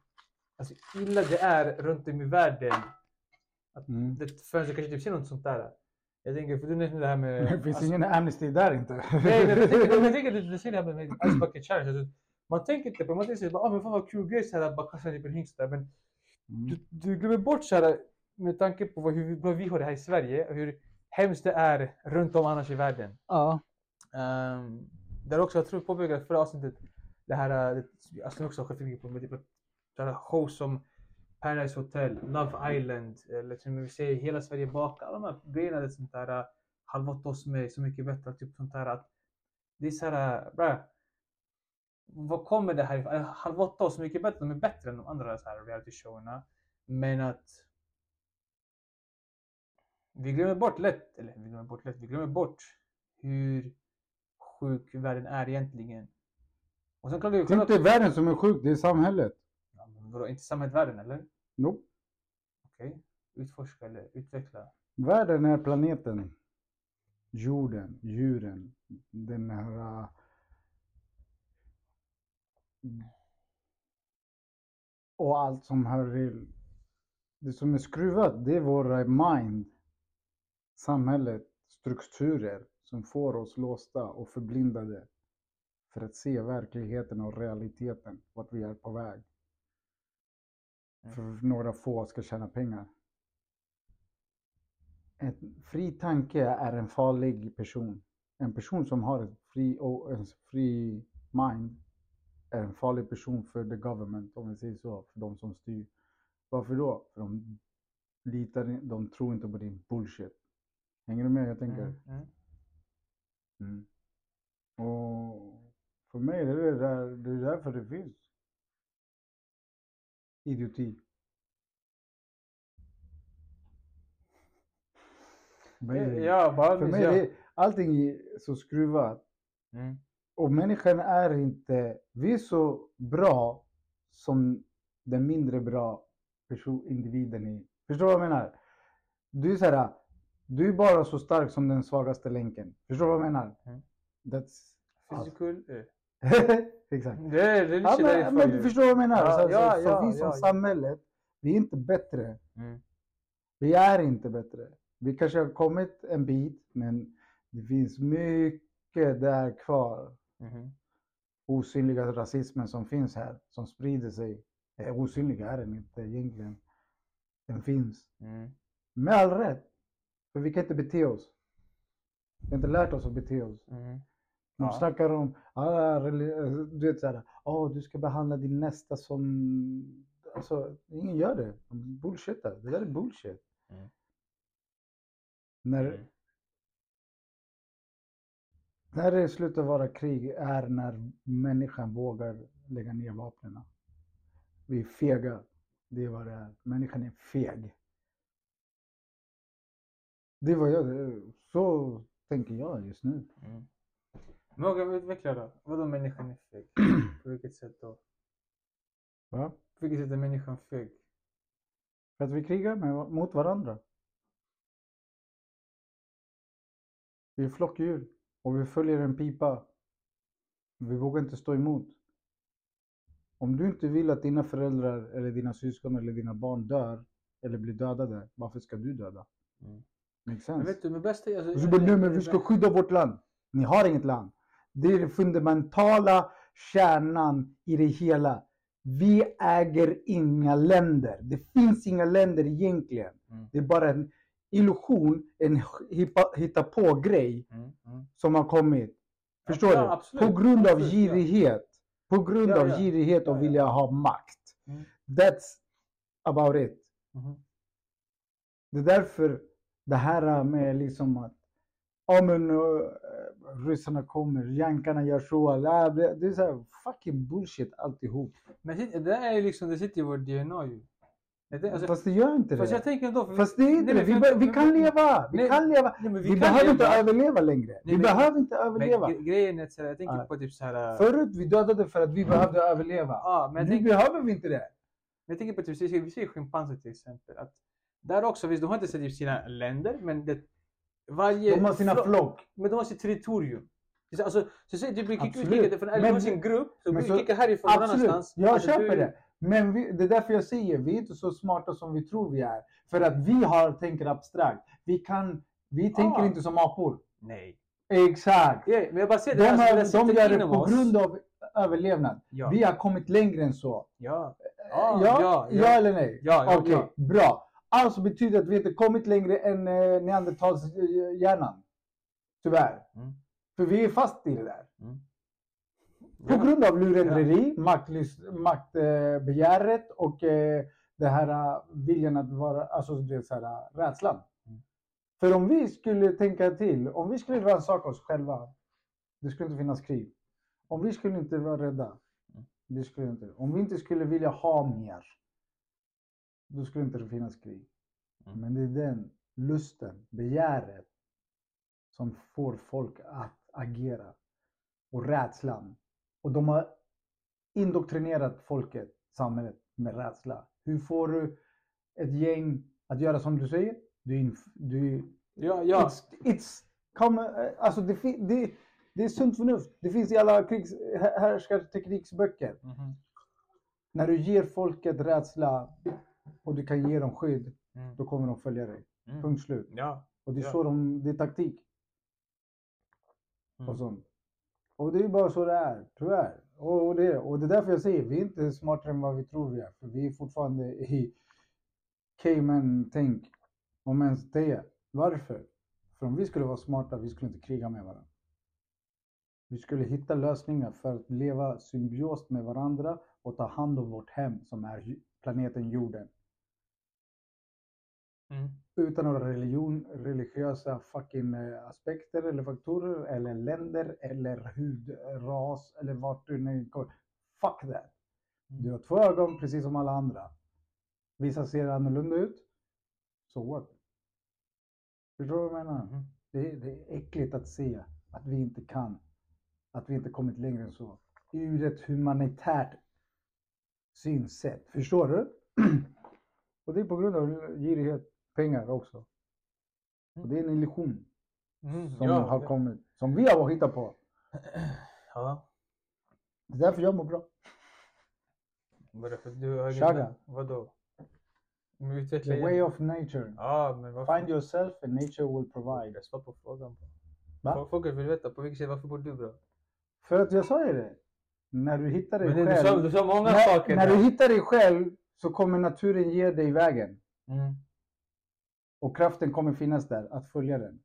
alltså, illa det är runt om i världen. Mm. Det, förrän du kanske typ ser något sånt där. Jag tänker, för du nämnde det här med... Det finns alltså- ingen Amnesty där inte. Nej, men jag tänker, jag tänker du, du ser det här med, Ice Bucket Challenge. Alltså, man tänker inte på man tänker såhär, ah, men fan vad kul grej såhär, bara kasta en hingst där. Men Mm. du, du glömmer bort såhär, med tanke på vad, hur bra vi har det här i Sverige hur hemskt det är runt om annars i världen. Ja. Um, där också, jag tror påpekade förra avsnittet, det här, uh, det, alltså också har på med typ, här show som Paradise Hotel, Love Island, eller som vi säger Hela Sverige bakar, alla de här grejerna, det sånt där uh, Halv åtta hos mig, Så mycket bättre, typ sånt där att det är såhär, uh, bra. Vad kommer det här ifrån? Halv åtta och Så mycket bättre, de är bättre än de andra så här reality showerna. Men att Vi glömmer bort lätt, eller vi glömmer bort lätt, vi glömmer bort hur sjuk världen är egentligen. Och sen kan du Det är inte världen som är sjuk, det är samhället. Ja, men vadå, inte samhället världen eller? Nope. Okej. Utforska eller utveckla. Världen är planeten. Jorden, djuren, den här... äh, Och allt som hör till. Det som är skruvat, det är våra mind. Samhället, strukturer som får oss låsta och förblindade för att se verkligheten och realiteten, vart vi är på väg. Mm. För några få ska tjäna pengar. En fri tanke är en farlig person. En person som har ett fri, och en fri mind är en farlig person för the government, om vi säger så, för de som styr. Varför då? För de litar, de tror inte på din bullshit. Hänger du med? Jag tänker. Mm, mm. Mm. Och för mig det är det, där, det är därför det finns idioti. Mig- Ja, bara för mig ja. är allting så skruvat. Mm. Och människan är inte, vi är så bra som den mindre bra person, individen är. Förstår du vad jag menar? Du är så här, du är bara så stark som den svagaste länken. Förstår du vad jag menar? Mm. That's Physical. eh. Exakt. Det är, är Ja, lite men, men du förstår vad jag menar? Ja, så, ja, så, så ja, vi som samhället, vi är inte bättre. Mm. Vi är inte bättre. Vi kanske har kommit en bit, men det finns mycket där kvar. Mhm. Osynliga rasismen som finns här, som sprider sig. Eh, osynlig är den inte egentligen. Den finns. Mm. Med all rätt. För vi kan inte bete oss. Vi har inte lärt oss att bete oss. Mm. De Ja. snackar om, ah, du vet såhär, oh, du ska behandla din nästa som, alltså ingen gör det. De bullshittar. Det där är bullshit. Mm. När, Mm. när det slutar vara krig är när människan vågar lägga ner vapnen. Vi är fega. Det är vad det är. Människan är feg. Det var jag, så tänker jag just nu. Mm. Våga utveckla då. Vadå människan är feg? På vilket sätt då? Va? På vilket sätt är människan feg? För att vi krigar med, mot varandra. Vi är flockdjur och vi följer en pipa. Vi vågar inte stå emot. Om du inte vill att dina föräldrar eller dina syskon eller dina barn dör eller blir dödade, varför ska du döda? Mm. Men vet du, bästa... Alltså, så bara, nej men vi ska skydda vårt land. Ni har inget land. Det är den fundamentala kärnan i det hela. Vi äger inga länder. Det finns inga länder egentligen. Mm. Det är bara en illusion, en hitta på grej Mm. Mm. som har kommit. Förstår Ja, du? absolut. På grund av girighet. På grund Ja, av ja. girighet och Ja, ja. vilja ha makt. Mm. That's about it. Mhm. Det är därför det här med liksom att ja men uh, ryssarna kommer, jankarna gör så. Det det är så här fucking bullshit alltihop. Men det där är ju liksom, det sitter i vårt DNA ju. Alltså, Fast det gör inte fast jag det. tänker för- Fast det är inte Nej, det. men Vi, be- vi kan men- leva. Vi Nej, kan leva. Nej, men Vi, kan behöver inte leva. överleva längre. Vi men- behöver inte Men överleva. gre- grejen är så här, jag tänker Ja. på typ så här... äh, Förut vi dödade för att vi behövde överleva. Ja, men Nu tänker, behöver vi inte det. men jag tänker på typ, vi ser- vi ser schimpanser till exempel. Att där också, visst de har inte typ sina länder, men det, varje... De har sina flo- flock. Men de har sitt territorium. Är Alltså, så säg typ vi kickar ut kickar, de Men sin grupp, så vi kickar härifrån någon Absolut, annanstans. jag Alltså, köper du- det. Men vi, det är därför jag säger, vi är inte så smarta som vi tror vi är. För att vi har, tänker abstrakt. Vi kan, vi tänker Ah. inte som apor. Nej. Exakt. Ja, men jag bara säger De, det, alltså, det har, sitter de gör det på oss. grund av överlevnad. Ja. Vi har kommit längre än så. Ja. Ja, Ja, ja, ja, ja. eller nej? Ja, ja, Okej, ja. bra. Alltså betyder det att vi inte kommit längre än eh, neandertalshjärnan. Tyvärr. Mm. För vi är fast i det där. Mm. På Ja. grund av lurendrejeri, maktbegäret makt, eh, och eh, det här eh, viljan att vara, alltså du vet, så här, rädslan. Mm. För om vi skulle tänka till, om vi skulle rannsaka oss själva, det skulle inte finnas krig. Om vi skulle inte vara rädda, Mm. det skulle inte. Om vi inte skulle vilja ha mer, då skulle inte det finnas krig. Mm. Men det är den lusten, begäret som får folk att agera. Och rädslan. Och de har indoktrinerat folket, samhället, med rädsla. Hur får du ett gäng att göra som du säger? Du, du Ja, ja. It's, it's come, alltså det, det, det är sunt förnuft. Det finns i alla krigs, här- härskartekniksböcker. Mhm. När du ger folket rädsla och du kan ge dem skydd, Mm. då kommer de följa dig. Mm. Punkt slut. Ja. Och det är Ja. så de, det är taktik Mm. och sånt. Och det är bara så det är, tyvärr. Och, och, det, och det är därför jag säger, vi är inte smartare än vad vi tror vi är. För vi är fortfarande i caveman-tänk, om ens det. Varför? För om vi skulle vara smarta, vi skulle inte kriga med varandra. Vi skulle hitta lösningar för att leva symbiost med varandra och ta hand om vårt hem som är planeten jorden. Mm. Utan några religion, religiösa fucking eh, aspekter eller faktorer eller länder eller hudras eller vart du nu går. Fuck that! Du har två ögon precis som alla andra. Vissa ser annorlunda ut. So what? Förstår du vad jag menar? Mhm. Det, det är äckligt att se att vi inte kan. Att vi inte kommit längre än så. Ur ett humanitärt synsätt. Förstår du? Och det är på grund av girighet, pengar också. Och det är en illusion Mm. som ja. har kommit. Som vi har hittat på. Ja. Det är därför jag mår bra. Vadå? För du har Shaga. Vadå? Utveckla The way of nature. Ja, men varför? Find yourself and nature will provide. Svarar på frågan. Va? Folk- vill veta på vilket sätt, varför bor du bra? För att jag sa ju det. När du hittar dig Men det- du sa, själv. du sa många när, saker när du hittar dig själv så kommer naturen ge dig vägen. Mm. Och kraften kommer finnas där att följa den.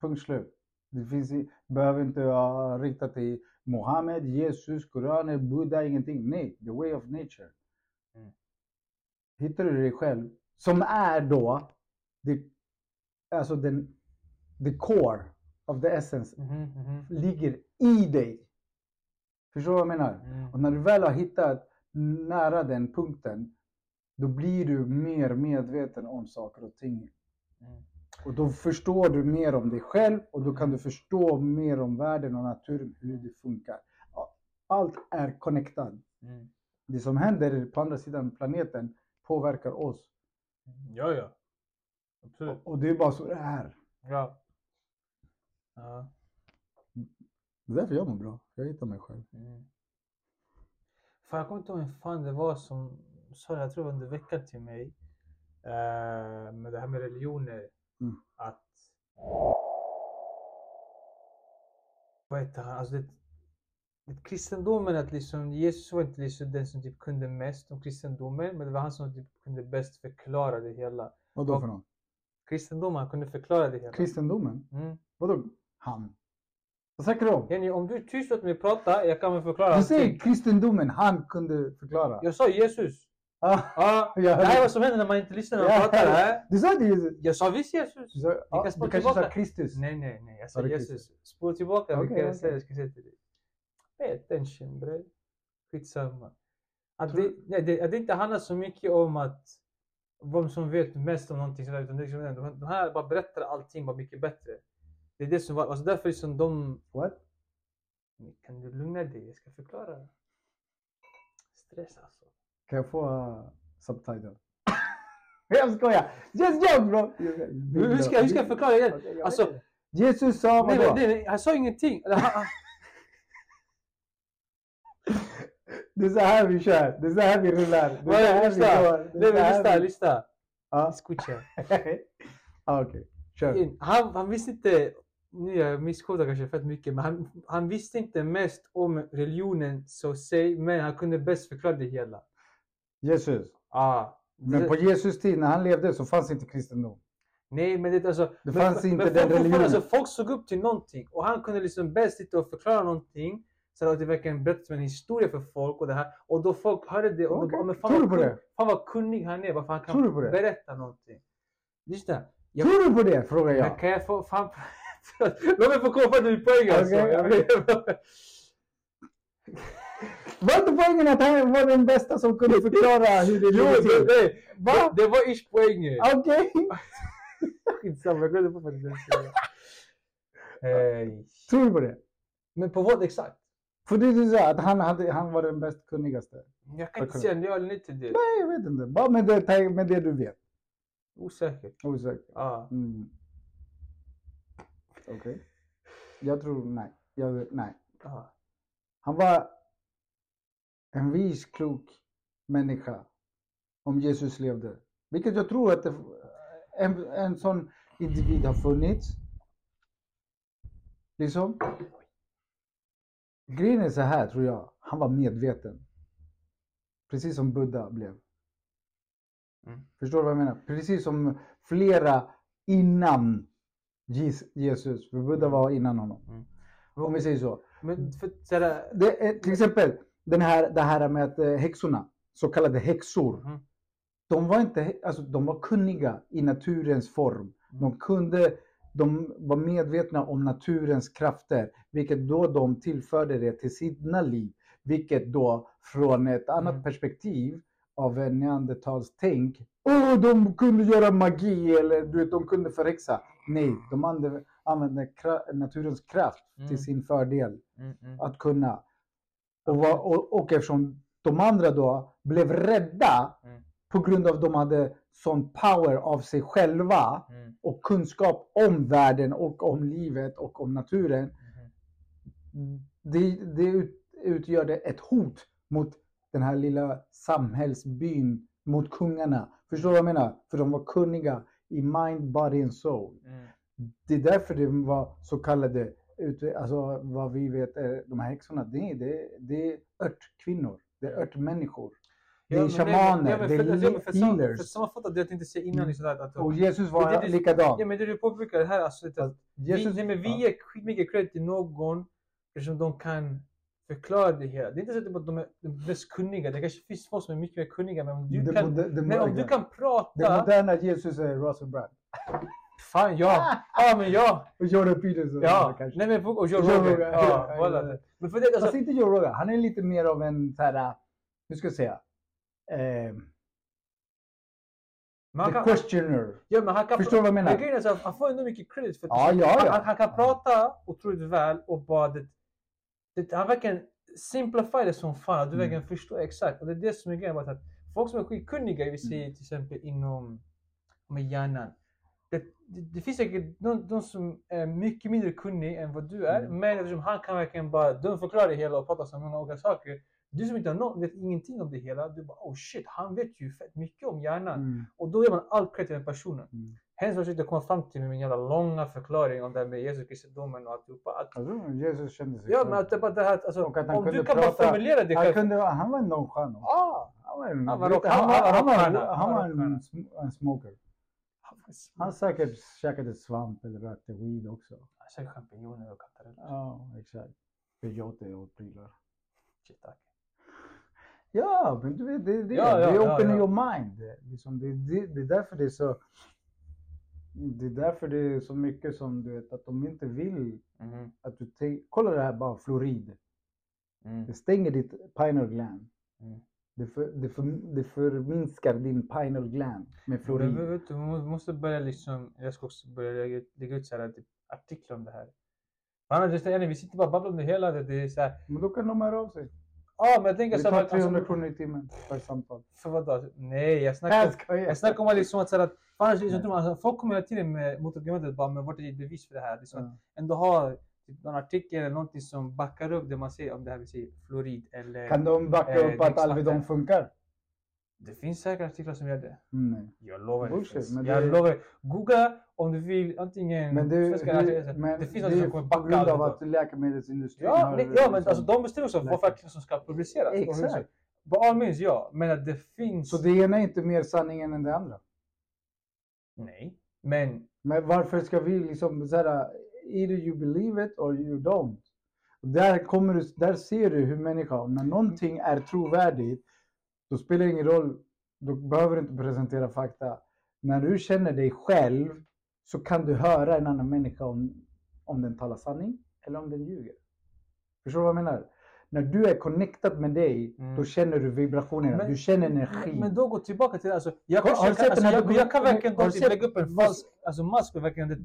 Punkt slut. Det finns, i- behöver inte ha riktat till Mohammed, Jesus, Koranen, Buddha, ingenting. Nej, the way of nature. Mm. Hittar du dig själv, som är då the, alltså den, the core of the essence, Mhm, mhm. ligger i dig. Förstår du vad jag menar? Mm. Och när du väl har hittat nära den punkten, då blir du mer medveten om saker och ting. Mm. Och då förstår du mer om dig själv och då kan du förstå mer om världen och naturen, hur det funkar. Allt är connectad. Mm. Det som händer på andra sidan planeten påverkar oss. Ja, ja. Absolut. Och det är bara så det är. Ja. Ja. Det är därför jag mår bra. Jag hittar mig själv. Mm. Fan, jag kommer inte ihåg vem fan det var som sa det, jag tror under veckan till mig. Eh, med det här med religioner. Mm. Att... Vad heter han? Alltså det, det, kristendomen, att liksom, Jesus var inte liksom den som typ kunde mest om kristendomen, men det var han som typ kunde bäst förklara det hela. Vad då Och- för något? Kristendomen, han kunde förklara det hela. Kristendomen? Mm. Vadå han? Vad snackar du om? Jenny, om du är tyst åt mig prata, jag kan väl förklara Du säger allting. kristendomen, han kunde förklara. Jag sa Jesus. Ah, Ja, jag det här är vad som händer när man inte lyssnar när man Ja, pratar. Här. Du sa inte Jesus. Jag sa visst Jesus. Du, sa, ja, kan du kanske sa. Kristus. Nej, nej, nej. Jag Sa Jesus. Spola tillbaka vilka jag säger. Jag ska säga till dig. Pay attention bre. Skitsamma. Att Tror- det, nej, det, att det inte handlar så mycket om att vem som vet mest om någonting sådär. Utan det liksom, de, här bara berättar allting bara mycket bättre. Det är det som var, alltså därför liksom de... What? Kan du lugna dig? Jag ska förklara. Stress alltså. Kan jag få uh, subtitle? jag skojar! Just joke bro! Hur, ska, hur ska jag förklara igen? Vet Alltså. Jesus sa nej, vadå? nej, nej, han sa ingenting. Det är så här vi kör. Det är så här vi rullar. Det är så här vi går. Nej, men lyssna, lyssna. Ja. Escucha. ah, Okej, kör. Han, han visste inte, nu jag misskodar kanske fett mycket, men han, han visste inte mest om religionen så säg, men han kunde bäst förklara det hela. Jesus. Ah, Men på Jesus tid när han levde så fanns inte kristendom. Nej men det alltså, Det men, fanns inte men den religionen. alltså, folk såg upp till någonting och han kunde liksom bäst sitta och förklara någonting så att det verkligen berättade en historia för folk och det här. Och då folk hörde det och Okej. då, bara, men fan, Tror du på det? fan vad kunnig han är, varför han kan Tror du på det? berätta någonting. Lyssna. Jag- Tror du på det? Frågar Men jag. kan jag få fan... Låt mig få komma till poäng alltså. Okej. vet- Var inte poängen att han var den bästa som kunde förklara hur det Jo, ligger det, till? nej, Va? det, det var ish poängen. Okej. Skitsamma, jag glömde skulle säga. Eh, Tror du på det? Men på vad exakt? För det så här att han, hade, han var den bäst kunnigaste. Jag kan inte säga nej till det. Nej, jag vet inte. Bara med det, med det du vet. Osäkert. Osäker. Ja. Mm. Okej. Jag tror nej. Jag, nej. ja. Han var en vis, klok människa om Jesus levde. Vilket jag tror att det, en, en sån individ har funnits. Liksom. Grejen är så här tror jag. Han var medveten. Precis som Buddha blev. Mm. Förstår du vad jag menar? Precis som flera innan Jes- Jesus. För Buddha var innan honom. Mm. Om vi säger så. Men för, sådär, Det är, till exempel den här, det här med att eh, häxorna, så kallade häxor. Mhm. De var inte, alltså de var kunniga i naturens form. De kunde, de var medvetna om naturens krafter, vilket då de tillförde det till sina liv. Vilket då från ett annat Mm. perspektiv av en neandertals tänk. Åh, de kunde göra magi eller du vet, de kunde förhäxa. Nej, de använde, använde kra- naturens kraft Mm. till sin fördel mm, mm. att kunna. Och, var, och, och eftersom de andra då blev rädda Mm. på grund av att de hade sån power av sig själva Mm. och kunskap om världen och om livet och om naturen. Mhm. Det, det ut, utgör det ett hot mot den här lilla samhällsbyn, mot kungarna. Förstår du vad jag menar? För de var kunniga i mind, body and soul. Mm. Det är därför det var så kallade, alltså vad vi vet är de här häxorna, det är, det det är örtkvinnor, det är örtmänniskor. Det är shamaner, ja, det är för healers. sammanfatta det jag tänkte säga innan. Mm. Liksom att, att, Och Jesus var det- det- likadan. ja, men det du påpekar här, alltså, att, vi, Jesus, nej, men vi ja. ger skitmycket credit till någon eftersom de kan förklara det hela. Det är inte så att de är de mest kunniga. Det kanske finns folk som är mycket mer kunniga. Men om du, Det kan, moder- det men om du kan Det prata... moderna Jesus är Russell Brand. Fan ja! Ja men ja! Och Jordan Peterson Ja! kanske. Nej men och Joe Joe Rogan. Rogan, Ja, ja. Men för det, alltså, Fast inte Joe Rogan, han är lite mer av en så här, hur ska jag säga? Eh, man the kan, questioner. ja, men han kan, Förstår du vad jag Men menar? grejen är så att han får ändå mycket credit för att Ja, ja, ja. Han, han kan prata otroligt väl och bara det, det, han verkligen simplify det som fan. Att du Mm. verkligen förstår exakt. Och det är det som är grejen. Att folk som är skitkunniga, vi säger till exempel inom med hjärnan. Det, det, det finns säkert någon, som är mycket mindre kunnig än vad du är. Mm. Men eftersom han kan verkligen bara dumförklara det hela och prata så många olika saker. Du som inte har någon, vet ingenting om det hela. Du bara oh shit, han vet ju fett mycket om hjärnan. Mm. Och då ger man all credit till den personen. Mm. Hens försökte komma fram till med min jävla långa förklaring om det här med Jesus kristendomen och alltihopa. Att, Alltså, Jesus kände sig ja men att det bara det här, alltså, Och att han om du kan bara prata- formulera det själv. kunde, han var en nonchalant. Ah, Han var en, Han var han var, han- var, han- han han var en smoker. Han säkert käkade svamp eller rökte weed också. Säkert champinjoner och kantareller. Ja, exakt. Peyote och prylar. Shit, tack. Ja, men du vet, det, det, Ja, ja, det är open ja. your mind. Liksom, det, det, det är därför det är så... Det är därför det är så mycket som du vet att de inte vill Mhm. att du. Kolla det här bara, fluorid. Mm. Det stänger ditt pineal gland. Mm. Det, för, det, för, det förminskar din pineal gland med fluorid. du, man måste börja liksom, jag ska också börja lägga, lägga ut så här, typ, artiklar om det här. Annars, vi sitter bara och babblar om det hela. Det, det är så här, Men då kan de höra av sig. ja men jag tänker så här, tar 300 alltså, kronor i timmen per samtal. för vadå? Nej, jag snackar Jag. Jag snackar om liksom att, så här att tror man, alltså, folk kommer hela tiden med motargumentet bara men vart är ditt bevis för det här? Liksom, Ja. ändå ha typ, någon artikel eller någonting som backar upp det man säger om det här vi säger fluorid eller Kan de backa Eh, upp att. Alvedon funkar? det finns säkert artiklar som gör det. Nej. Jag lovar Bullshit, det. Jag det- lovar. Googla om du vill antingen Men det, svenska det, eller men det finns det något som är kommer på backa grund av att läkemedelsindustrin Ja, har... ja men alltså de bestämmer också vad läkare. faktiskt som ska publiceras. Hur så- Exakt. By all means ja, men att det finns. Så det ena är inte mer sanningen än det andra. Nej, men Men varför ska vi liksom såhär, either you believe it or you don't. Där, kommer du, där ser du hur människa, om när någonting är trovärdigt, då spelar det ingen roll, då behöver du inte presentera fakta. När du känner dig själv så kan du höra en annan människa om, om den talar sanning eller om den ljuger. Förstår du vad jag menar? när du är connectad med dig, Mm. då känner du vibrationerna, Men- du känner energi. Men då gå tillbaka till. Alltså, jag, kanske, har jag, kan, alltså, jag, jag kan verkligen gå till lägga upp en falsk alltså, mask och verkligen det,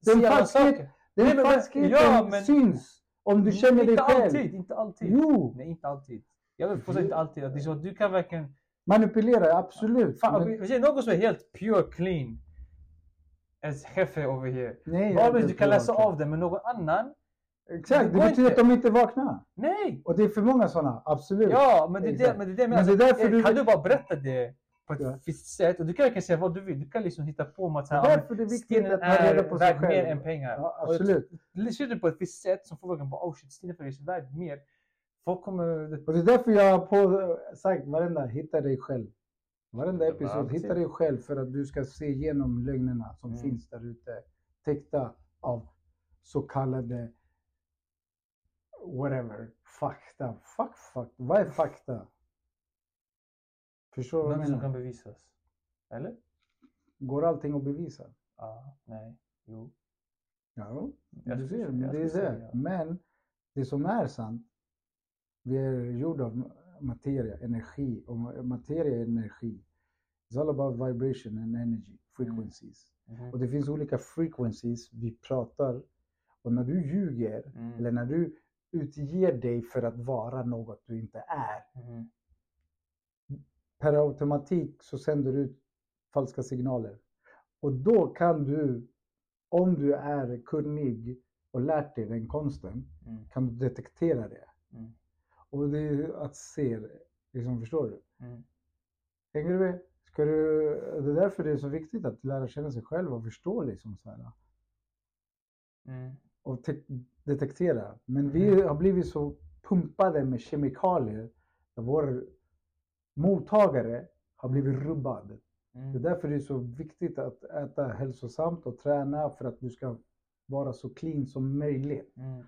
Den saker. Den Nej, men- falskheten ja, men- syns om du känner dig inte själv. alltid, inte alltid. Jo, Nej, inte alltid. Jag vill påstå inte alltid. Att det är så att du kan verkligen... manipulera, absolut. Fan, Men- vi någon som är helt pure clean. As jefe over here. nej, jag du kan läsa av det, men någon annan? Exakt, Det det betyder inte. att de inte vaknar. Nej! Och det är för många sådana, absolut. Ja, men det är det, men det, är det Men menar. det är därför Eh, du- Kan du bara berätta det på ett Ja. visst sätt? Och du kan verkligen säga vad du vill. Du kan liksom hitta på om att så Det är här, därför det är viktigt att ta reda på sig värd mer själv. än pengar. Ja, absolut. Ser du på ett visst sätt som får verkligen bara oh shit, stenen är faktiskt värd mer. Folk kommer... Och det är därför jag har på, sagt varenda, hitta dig själv. Varenda episod, hitta dig själv för att du ska se igenom lögnerna som Mm. finns där ute. Täckta av så kallade whatever, fakta. Fuck, fuck. Vad är fakta? Förstår du vad jag Något som kan menar? bevisas. Eller? Går allting att bevisa? Ja, nej, jo. Ja, Jag du ser, det är skulle säga det. ja. Men det som är sant, vi är gjorda av materia, energi och ma- materia är energi. It's all about vibration and energy, frequencies. Mhm. Och det finns olika frequencies vi pratar. Och när du ljuger, Mm. eller när du utger dig för att vara något du inte är, Mhm. Per automatik så sänder du ut falska signaler. Och då kan du, om du är kunnig och lärt dig den konsten, Mm. kan du detektera det. Mm. Och det är att se, liksom, förstår du? Mm. Hänger du med? Ska du, det är därför det är så viktigt att lära känna sig själv och förstå liksom så här. Mm. Och te- detektera. Men vi har blivit så pumpade med kemikalier. Vår mottagare har blivit rubbad. Det är Mm. därför det är så viktigt att äta hälsosamt och träna för att du ska vara så clean som möjligt. Mm.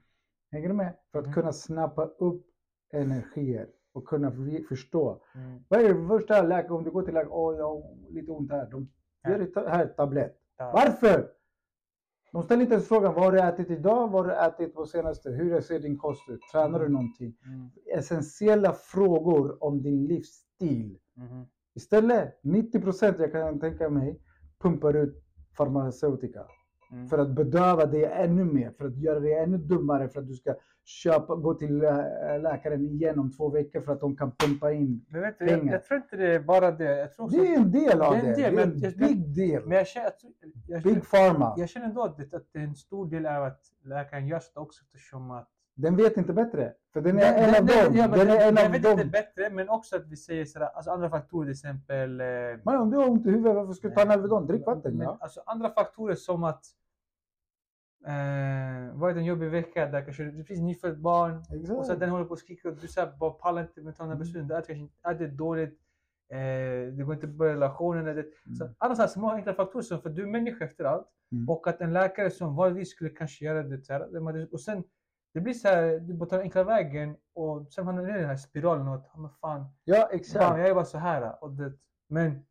Hänger du med? För att Mm. kunna snappa upp energier och kunna förstå. Mm. Vad är det första läkaren, om du går till läkaren, åh jag har lite ont här. De ger dig här tablett. Ja. Varför? De ställer inte ens frågan, vad har du ätit idag? Vad har du ätit på senaste? Hur ser din kost ut? Tränar du någonting? Mm. Essentiella frågor om din livsstil. Mhm. Istället, 90 procent jag kan tänka mig, pumpar ut farmaceutika. Mm. För att bedöva dig ännu mer, för att göra dig ännu dummare, för att du ska köpa, gå till läkaren igen om två veckor för att de kan pumpa in. Men vet du, jag, pengar. jag tror inte det är bara det. Jag tror Det är en del av Det det. är en Det del, är men en jag- big deal. men jag känner, jag, jag, Big pharma. jag känner ändå att, det, att det är en stor del är att läkaren gör så också eftersom att Den vet inte bättre. För den är Den- en den- av den- dem. ja, men Den är en jag av vet inte dem. bättre, men också att vi säger sådär, alltså andra faktorer till exempel. eh, Men om du har ont i huvudet, varför ska du ta en Alvedon? Drick vatten. men, Ja. Alltså andra faktorer som att eh, varit en jobbig vecka där kanske det finns nyfött barn och så Exakt. att den håller på att skrika och du så här, bara pallar inte med ta den här besluten. Du äter kanske inte, dåligt, eh, det går inte att börja relationen. Eller, så, Mm. alla sådana små enkla faktorer som för att du är människa efter allt Mm. och att en läkare som vanligtvis skulle kanske göra det så här, och sen det blir så här, du bara tar den enkla vägen och sen hamnar du i den här spiralen och att, "Ja, men fan, Ja, fan, exakt. jag är bara så här. Och det, men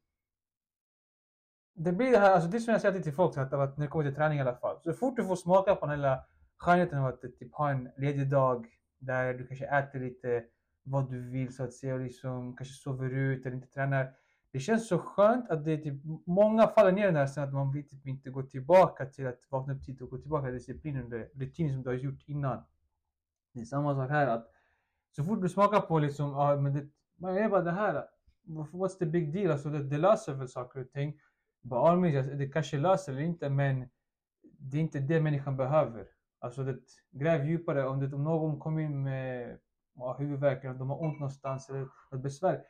det blir det här, alltså det som jag säger alltid till folk, att, att när det kommer till träning i alla fall. Så fort du får smaka på den här skönheten av att typ, ha en ledig dag där du kanske äter lite vad du vill så att säga och liksom kanske sover ut eller inte tränar. Det känns så skönt att det är typ, många faller ner i den här sen att man vill typ inte gå tillbaka till att vakna upp tidigt och gå tillbaka till disciplinen och rutinen som du har gjort innan. Det är samma sak här att så fort du smakar på liksom, ja men det, man är bara det här. What's the big deal? Alltså det, det löser väl saker och ting. Bara all means, det kanske löser eller inte men det är inte det människan behöver. Alltså det, gräv djupare. Om, det, om någon kommer in med ja, huvudvärk eller de har ont någonstans eller något besvär.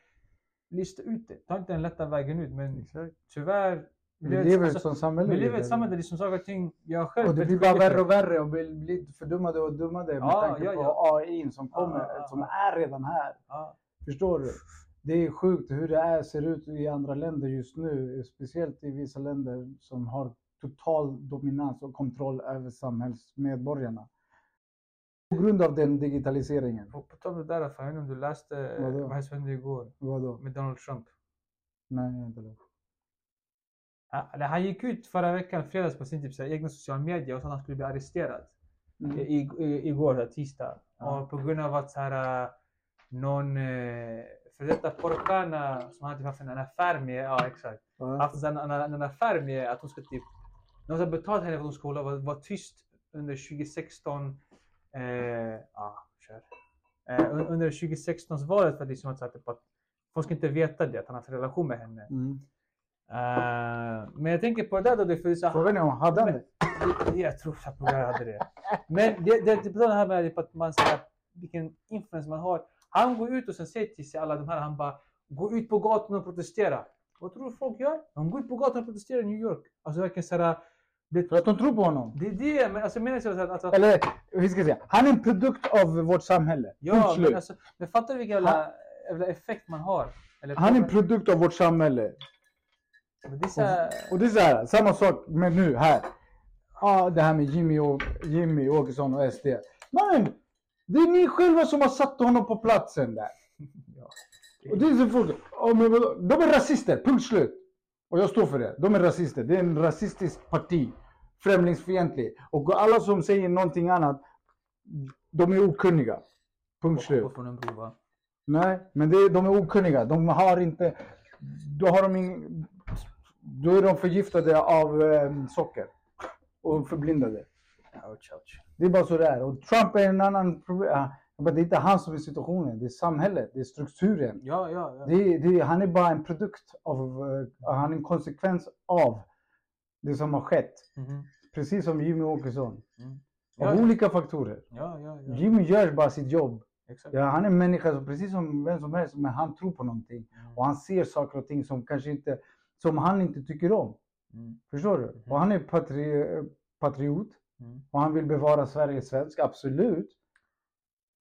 Lista ut det. Ta inte den lätta vägen ut. Men Exakt. tyvärr. Vi lever i ett alltså, samhälle. vi lever i ett samhälle där liksom saker och ting. Jag själv Och det blir bara värre och värre och blir, blir fördummade och dummade med Ja, tanke ja, på ja. AI som kommer, Ja, som är redan här. Förstår du? Det är sjukt hur det är, ser ut i andra länder just nu, speciellt i vissa länder som har total dominans och kontroll över samhällsmedborgarna. På grund av den digitaliseringen. På, på tal om det där, jag vet inte om du läste vad som hände igår Vadå? med Donald Trump. Nej, jag har inte läst. Ja, eller Han gick ut förra veckan, fredags, på sin typ, så här, egna sociala medier och sa att han skulle bli arresterad. Mm. I, i, igår, här, tisdag. Ja. Och på grund av att så här, äh, någon eh, för detta Porcana som han typ haft en, en affär med, ja exakt. Haft en, en, en affär med att hon ska typ, de har betalat henne för att hon ska hålla, vara, vara tyst under 2016. Eh, ja, kör. Eh, un- under 2016 valet för liksom att, så här, typ, att folk ska inte veta det, att han har haft en relation med henne. Mm. Eh, men jag tänker på det där då, det här, Frågan är om hade han det? Jag tror Chapugar hade det. Men det, det, det, det här med typ att man säger vilken influens man har. Han går ut och sen säger till sig alla de här, han bara gå ut på gatan och protestera. Vad tror du folk gör? De går ut på gatan och protesterar i New York. Alltså verkligen såhär, det, För att de tror på honom? det är det, men alltså jag menar så att alltså, Eller hur ska jag säga? Han är en produkt av vårt samhälle. Ja, men, alltså, men fattar du vilken jävla, jävla effekt man har? Eller, Han är en produkt av vårt samhälle. Det så här, Och det är så här, samma sak med nu här. Ja, det här med Jimmy, och, Jimmy Åkesson och SD. Men det är ni själva som har satt honom på platsen där. ja. Och det är så folk, de är rasister, punkt slut. Och jag står för det. De är rasister. Det är en rasistisk parti. Främlingsfientlig. Och alla som säger någonting annat, de är okunniga. Punkt slut. Nej, men det, de är okunniga. De har inte... Då, har de in, då är de förgiftade av eh, socker. Och förblindade. Ouch, ouch. Det är bara så det är. Och Trump är en annan problem. Men Det är inte han som är situationen. Det är samhället. Det är strukturen. Ja, ja, ja. Det det han är bara en produkt av... eh, han är en konsekvens av det som har skett. Mhm. Precis som Jimmy Åkesson. Mm. Av Ja, olika faktorer. ja, ja, ja. Jimmy gör bara sitt jobb. Exakt. Ja, han är en människa som, precis som vem som helst, men han tror på någonting. Mm. Och han ser saker och ting som kanske inte, som han inte tycker om. Mm. Förstår du? Och han är patri, patriot. Mm. Och han vill bevara Sverige svensk, absolut.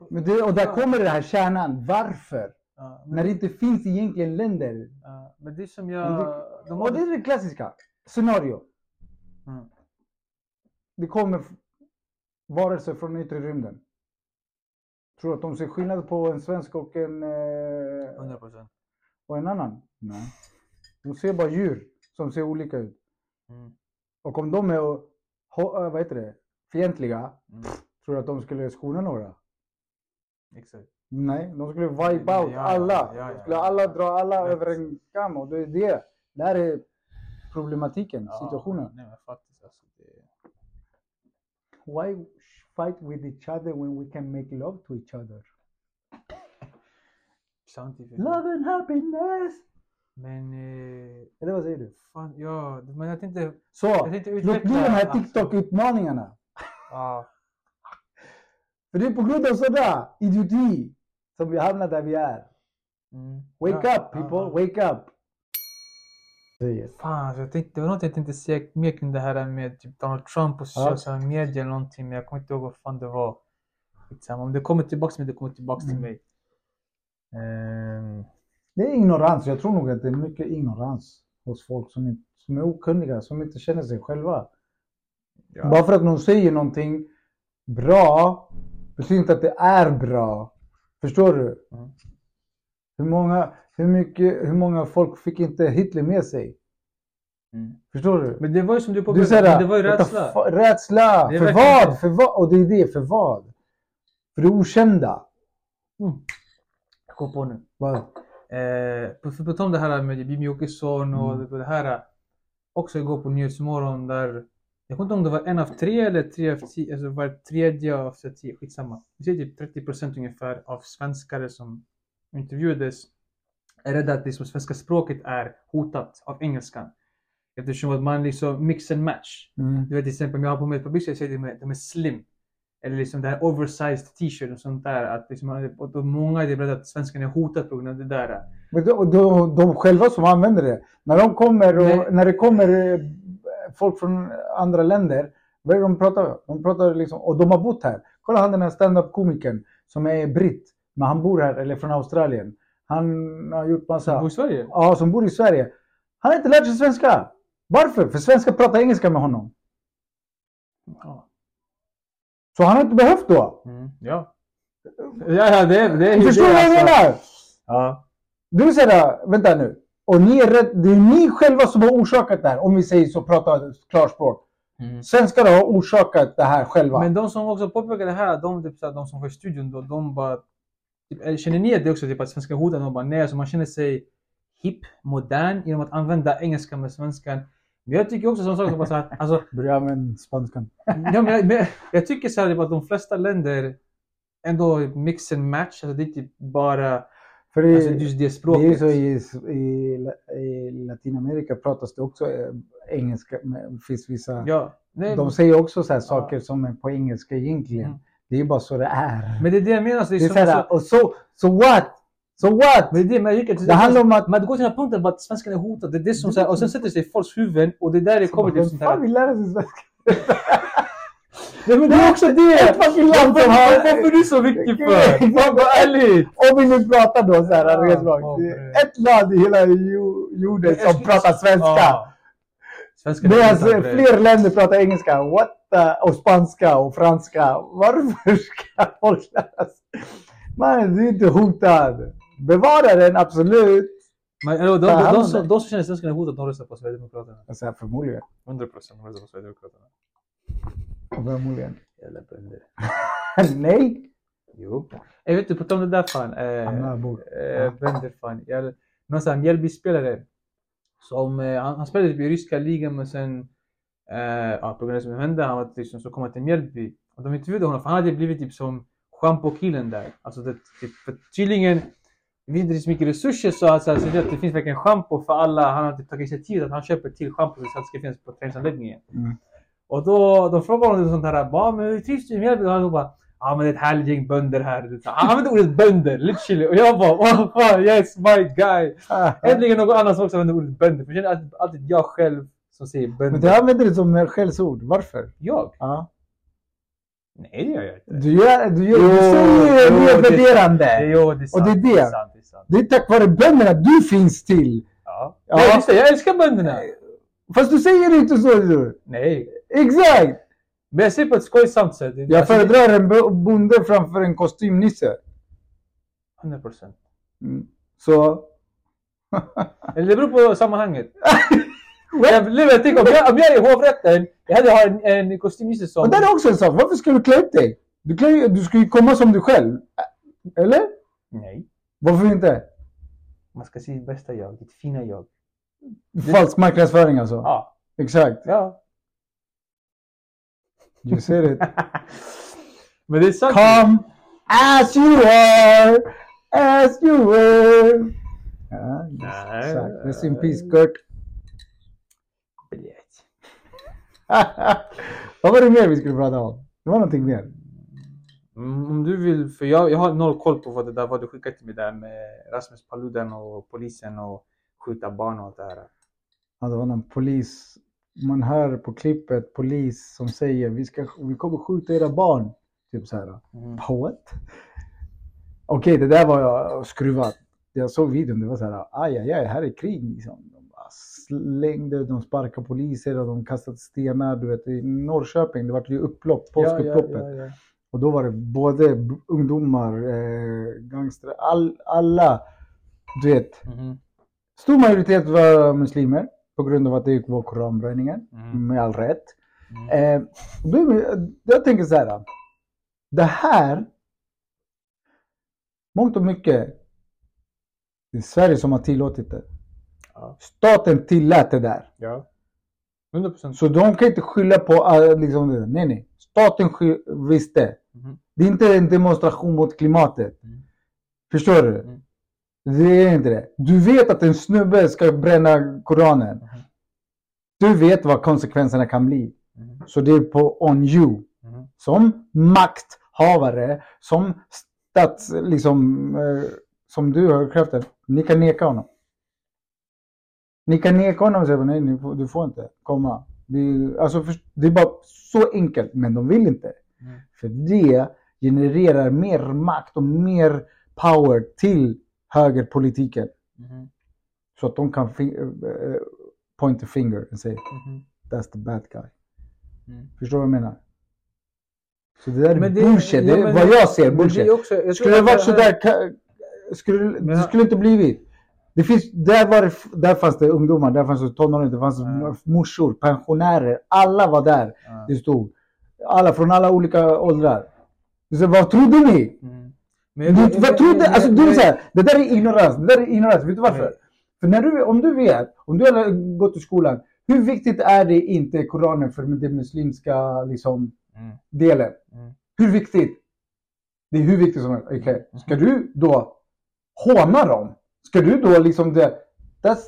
Men det, och där Ja. kommer det här kärnan. Varför? Ja, men, När det inte finns egentligen länder. ja, men det som jag... det- De Och det är det klassiska. Scenario. Mm. Det kommer varelser från yttre rymden. Tror du att de ser skillnad på en svensk och en, eh, 100 procent. och en annan? Nej. De ser bara djur som ser olika ut. Mm. Och om de är eh, vad heter det, fientliga, Mm. tror du att de skulle skona några? Exakt. Nej, de skulle wipe out Ja, alla. ja, ja, de skulle alla dra alla över en kam. Och det är det. Där är problematiken, situationen. Nej, men faktiskt alltså. Det... Why fight with each other when we can make love to each other? Love and happiness! Men... Eh, Eller vad säger du? fan, ja, men jag tänkte... Så, Jag tänkte låt bli de här alltså. TikTok-utmaningarna. Ja. För det är på grund av sådär idioti som vi hamnar där vi är. Mm. Wake ja, up people, ja, ja. wake up! Fan, alltså, jag tänkte, det var något jag tänkte säga mer kring det här med typ Donald Trump och Ja. sociala medier eller någonting, men jag kommer inte ihåg vad fan det var. Om det kommer tillbaks till mig, det kommer tillbaks till Mm. mig. Det är ignorans. Jag tror nog att det är mycket ignorans hos folk som, inte, som är okunniga, som inte känner sig själva. ja. Bara för att någon säger någonting bra betyder inte att det är bra. Förstår du? Mm. Hur, många, hur, mycket, hur många folk fick inte Hitler med sig? Mm. Förstår du? Men det var ju som du påpekade, det var ju rädsla. Rädsla! För verkligen vad? För vad? Och det är det, för vad? För det okända. Mm. Jag kom på nu. Vad? Eh, på, för på tal om det här med Jimmy Åkesson och Mm. det, här. Också igår på Nyhetsmorgon där, jag kommer inte ihåg om det var en av tre eller tre av tio, alltså var tredje av tio, skitsamma. Vi säger typ 30 procent ungefär av svenskare som intervjuades är rädda att liksom svenska språket är hotat av engelskan. Eftersom att man liksom mix and match. Mm. Du vet till exempel om jag har på mig ett par byxor, jag säger att de är slim. Eller liksom det här oversized t-shirt och sånt där. Att liksom, och då många är rädda att svenskan är hotad på grund av det där. Men då, då, de själva som använder det, när de kommer och Nej. när det kommer eh, folk från andra länder, vad är det de pratar De pratar liksom, och de har bott här. Kolla han den här stand-up-komikern som är britt, men han bor här, eller från Australien. Han har gjort massa, Bor i Sverige? ja, som bor i Sverige. Han har inte lärt sig svenska. Varför? För svenskar pratar engelska med honom. Ja. Så han har inte behövt då. Mm. Ja. Ja, ja, det, det Förstår du vad jag alltså. menar? Ja. Du säger vänta nu. Och ni är rädd, det är ni själva som har orsakat det här. Om vi säger så, pratar klarspråk. Svenskar har orsakat det här själva. Men de som också påpekar det här, de, typ, de som var i studion då, de bara... Typ, eh, känner ni det också typ, att svenska hotar? De bara nej, alltså man känner sig hipp, modern genom att använda engelska med svenskan. Men jag tycker också som sagt, bara så här, alltså, Börja med spanskan. ja, men jag, men jag tycker så här, typ, att de flesta länder ändå mix and match. Alltså, det är typ bara För det, alltså, just det det är språket. så i, i, i Latinamerika pratas det också eh, engelska. Finns vissa, Ja, nej, de säger också så här saker som är på engelska egentligen. Mm. Det är bara så det är. men det är det jag menar. Så det är det är så här, och så, so what? So what? men det det, men att Det handlar om att... Det går till den här punkten att svenskan är hotad. Det är det som, så och sen sätter det sig i folks huvuden och det är där det kommer till sånt fan vill lära sig svenska? Nej, men det är också det! Ett fucking land som har... Varför är du så viktig för? Fan vad ärligt! Om vi nu pratar då så här, rent rakt. Det ett land i hela jo- jorden som pratar svenska. Medan bre. fler länder pratar engelska. What the, och spanska och franska. Varför ska folk lära sig? Man, är inte hotad. Bevara den, absolut. Men, eller, de, de, de, om som, de som känner svenskan är hotad, de röstar på Sverigedemokraterna. Så här, förmodligen. 100 procent de röstar på Sverigedemokraterna. Förmodligen. Jävla bönder. Nej. Jo. Jag vet du, på tal om det där fan. Eh, Hamnarbor. eh, bönder fan. Jag, någon sån här Mjällby-spelare. Som, eh, han, han spelade i ryska ligan men sen eh, ja, på grund av det som hände, han var liksom, så kom han till Mjällby. Och de intervjuade honom för han hade blivit typ som schampo-killen där. Alltså det, typ, för tydligen så mycket resurser så alltså, så att det finns verkligen schampo för alla. Han har typ tagit initiativ att han köper till schampo så att det ska finnas på träningsanläggningen. Mm. Och då de frågade honom sånt här, bara, men hur trivs du i Mjällby? Och han bara, ja men det är ett härligt gäng bönder här. Han använde ordet bönder, literally. Och jag bara, oh fan, yes my guy. Äntligen någon annan som också använder ordet bönder. För jag känner alltid, alltid jag själv som säger bönder. Men du använder det som skällsord. Varför? Jag? Ja. Nej det gör jag inte. Du, gör, du, gör, Jo, du säger jo, det det- nedvärderande. Jo, det är sant. Och det är det. är sant, det är sant. Det är tack vare bönderna du finns till. Ja. Ja. Nej, just det, jag älskar bönderna. Fast du säger inte så. Du. Nej. Exakt! Men jag ser på ett skojsamt sätt. Det- Jag alltså, det- föredrar en bo- bonde framför en kostymnisse. 100%. Mm. Så... Eller det beror på sammanhanget. jag, jag tänker, om, jag, om jag är i hovrätten, jag hade ha en, en kostymnisse som... Och där är också en sak. Varför ska du klä upp dig? Du, klä, du ska ju komma som du själv. Eller? Nej. Varför inte? Man ska se sitt bästa jag, ditt fina jag. Falsk marknadsföring alltså. Ja. Exakt. ja. You said it. Men det är sant. Come as you are, as you were. Ja, Nej. exakt. Rest in peace, Kurt. Vad var det mer vi skulle prata om? Det var någonting mer. Mm, Om du vill, för jag, jag har noll koll på vad det där vad du skickade till mig där med Rasmus Paludan och polisen och skjuta barn och allt det här. Ja, det var någon polis. Man hör på klippet polis som säger vi, ska, vi kommer skjuta era barn. Typ så här. Mm. What? Okej, det där var jag skruvat. Jag såg videon, det var så här, aj, aj, aj, här är krig liksom. Slängde, de sparkade poliser och de kastade stenar. Du vet, i Norrköping, det var ju upplopp, påskupploppet. Ja, ja, ja, Och då var det både ungdomar, eh, gangstrar, all, alla. Du vet. Mhm, stor majoritet var muslimer på grund av att det var koranbränningen. mhm, Med all rätt. mhm. Eh, då, jag tänker så här. Det här, mångt och mycket, det är Sverige som har tillåtit det. Ja. Staten tillät det där. Ja. 100 procent. Så de kan inte skylla på, eh, liksom, det. nej nej. Staten visste. Mhm. Det är inte en demonstration mot klimatet. Mm. Förstår du? Mm. Det är inte det. Du vet att en snubbe ska bränna Koranen. Mhm. Du vet vad konsekvenserna kan bli. Mhm. Så det är på on you. Mhm. Som makthavare, som stats, liksom, eh, som du har kraften. Ni kan neka honom. Ni kan neka honom och säga nej, ni får, du får inte komma. Det, är- alltså, för, det är bara så enkelt, men de vill inte. Mm. För det genererar mer makt och mer power till högerpolitiken. Mhm. Så att de kan eh, point a finger och säga Mhm. that's the bad guy. Mm. Förstår du vad jag menar? Så det där är Men det- bullshit. ja, det är vad det- jag ser det bullshit. är också- jag skulle det varit det sådär, skulle, det skulle inte blivit. Det finns, där, var det, där fanns det ungdomar, där fanns det tonåringar, det fanns Ja. morsor, pensionärer. Alla var där. Ja. Det stod. Alla från alla olika åldrar. Så, vad trodde ni? Mm. Men Du, jag- vad trodde, alltså du är här, det där är ignorans, det där är ignorans. Vet du varför? Nej. För när du, om du vet, om du har gått i skolan, hur viktigt är det inte Koranen för den muslimska liksom, Mm. delen? Mm. Hur viktigt? Det är hur viktigt som helst. Okej, Ska du då håna dem? Ska du då liksom det, that's,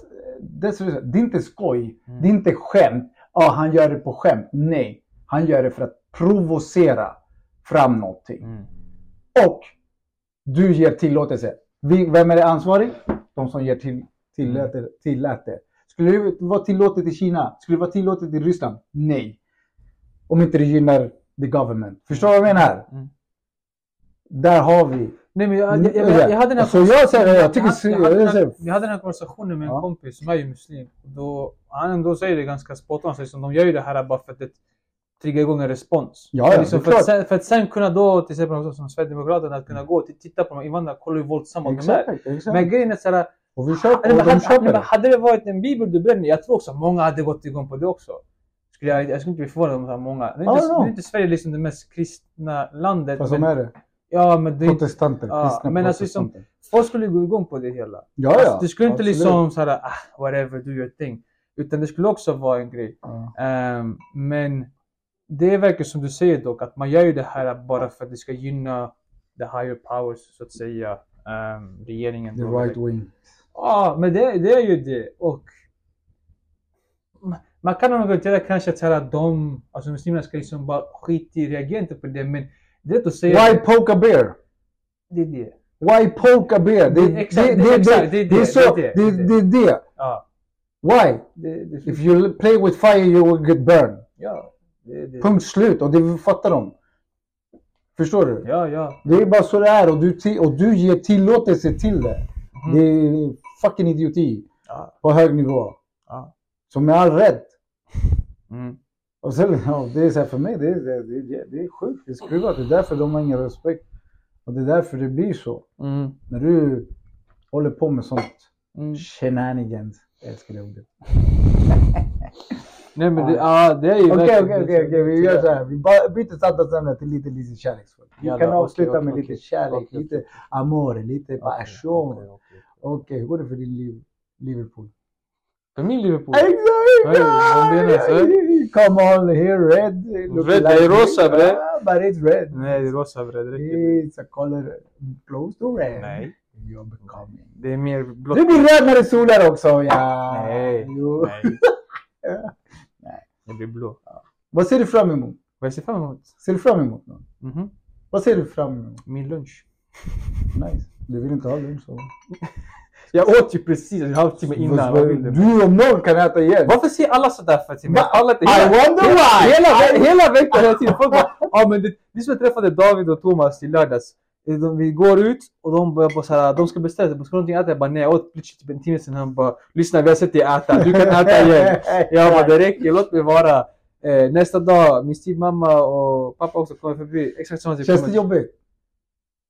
that's, det är inte skoj, Mm. det är inte skämt. Ja, han gör det på skämt. Nej, han gör det för att provocera fram någonting. Mm. Och du ger tillåtelse. Vem är ansvarig? De som ger till, tillät, det- tillät det. Skulle det vara tillåtet i Kina? Skulle det vara tillåtet i Ryssland? Nej. Om inte det gynnar the government. Förstår du vad jag menar? Mm. Där har vi. Nej men jag, Mm, jag, jag, jag, jag hade den här Så jag säger- jag tycker- jag, hade den jag här, säger- jag hade den här konversationen med en kompis som är ju muslim. Då, han ändå säger det ganska spot on, liksom, de gör ju det här bara för att det triggar igång en respons. Ja, ja, liksom, det för, att sen, för att sen kunna då, till exempel som Sverigedemokraterna, att kunna gå och titta på de här invandrarna, kolla hur våldsamma de är. Men grejen är såhär, Och vi köper, och de köper det. hade det varit en bibel du bränner, jag tror också många hade gått igång på det också. Skulle jag, jag skulle inte bli förvånad om så här många. Nu är, inte, nu är inte Sverige liksom det mest kristna landet. Fast de är det. Ja, men det Protestanter. Ja, kristna men alltså liksom- protestanter. folk skulle gå igång på det hela. Ja, Alltså, ja. det skulle inte absolut. liksom såhär, ah, whatever, do your thing. Utan det skulle också vara en grej. Ja. Ehm, men det verkar som du säger dock, att man gör ju det här bara för att det ska gynna the higher powers, så att säga. Um, regeringen. The right wing. Ja, men det, det är ju det. Och ma- man kan nog argumentera kanske att de, alltså muslimerna ska liksom bara skita i, reagera inte på det. Men det är att säga. Why poke a bear? Det är det. Why poke a bear? Det, är det är det, så. det är Det är. Why? Det, det, If you play with fire you will get burned. ja, det, det. Punkt slut. Och det fattar de. Förstår du? Ja, ja. Det är bara så det är och du, och du ger tillåtelse till det. Mhm. Det är fucking idioti. Ja. På hög nivå. Ja. Som med all rätt. Mm. Och sen, ja, det är så här, för mig, det är, det, det, det är sjukt. Det är skruvat. Det är därför de har ingen respekt. Och det är därför det blir så. Mm. När du håller på med sånt Mm. shenanigans. Jag älskar det ordet. Nej men det, ja, det är ju Okej, okej, okej. Vi gör så här. Vi byter samtalsämne till lite, lite kärleksfullt. Vi kan avsluta okej, med lite kärlek, Okej, lite amore, lite passion. Okej, hur går det för din liv? Liverpool? För min Liverpool. Exakt! Hey? Come on, here red. Red, like det är rosa, bre. Ah, But it's red. Nej, det är rosa bre, det räcker. It's a color close to red. Nej. You're becoming. Det är mer blått. Det blir röd när det solar också, ja. Nej. Jo. Nej. Nej. Det blir blå. Vad ser du fram emot? Vad jag ser fram emot? Ser du fram emot något? Mhm. Vad ser du fram emot? Min lunch. Nice. Du vill inte ha lunch så. Jag åt ju precis en halvtimme innan. Vad vill du? Du om någon kan äta igen. Varför säger alla sådär? Va? Alla inte, I wonder why! Hela, ve- hela veckan hela tiden. Folk bara, ja men det, är som jag träffade David och Thomas i lördags. De, vi går ut och de börjar bara såhär, de ska beställa sig, ska du någonting äta? Jag bara nej, jag åt lite typ en timme sedan. Han bara, lyssna vi har sett dig äta, du kan äta igen. Jag bara, det räcker, låt mig vara. Eh, nästa dag, min styvmamma och pappa också kommer förbi. Exakt samma sak. Känns det jobbigt?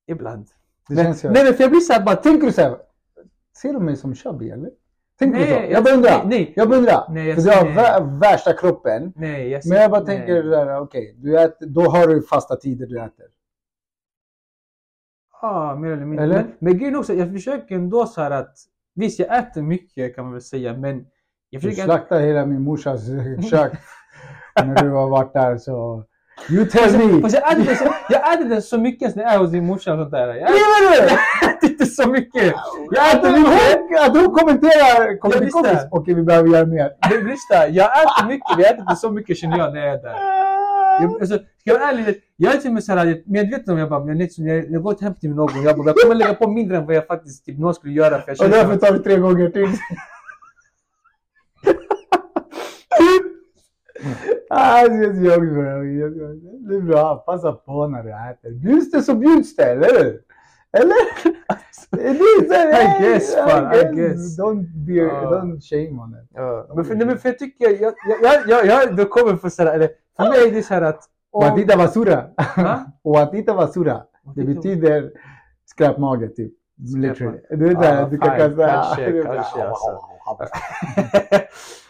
Ibland. Det Men, känns ju. nej men för jag blir såhär bara, Tänker du såhär? Ser du mig som chubby eller? Tänker du Nej, så? jag- Jag bara undrar. nej, nej. Jag bara undrar. Nej, jag För du har ser- vä- värsta kroppen. nej jag Men jag bara nej. tänker där, okej, du äter, då har du fasta tider du äter. Ja, mer eller mindre. Eller? Men, men grejen också, jag försöker ändå så att Visst, jag äter mycket kan man väl säga, men jag Du försöker... slaktade hela min morsas kök när du har varit där så... You tell me! Fast jag äter, så, jag äter så mycket när jag är hos din morsa och sånt där. Jag äter, du? Äter så mycket. Jag äter mycket. att hon kommenterar, kommer visste. kompis? Okej, vi behöver göra mer. Men Lyssna, jag äter mycket, men jag äter inte så mycket känner jag när jag är där. Jag, alltså, ska jag vara ärlig, jag är till och med såhär medveten om jag bara, jag, jag, jag, jag går hem till någon, jag, bara, jag kommer lägga på mindre än vad jag faktiskt typ, någon skulle göra. För jag Och därför tar vi tre gånger till. så. Det är bra, passa på när du äter. Bjuds det så bjuds det, eller hur? Eller? Så här, I guess, fan, I guess. Don't, be, Ja. don't shame on it. Ja, men för, nej, men för jag tycker, jag, jag, jag, jag, jag kommer för såhär, eller för mig är det såhär att... Watita basura. Watita basura. Det betyder skräpmage, typ. Literally. Är där Ja, du kan kasta... Kanske, kanske, alltså.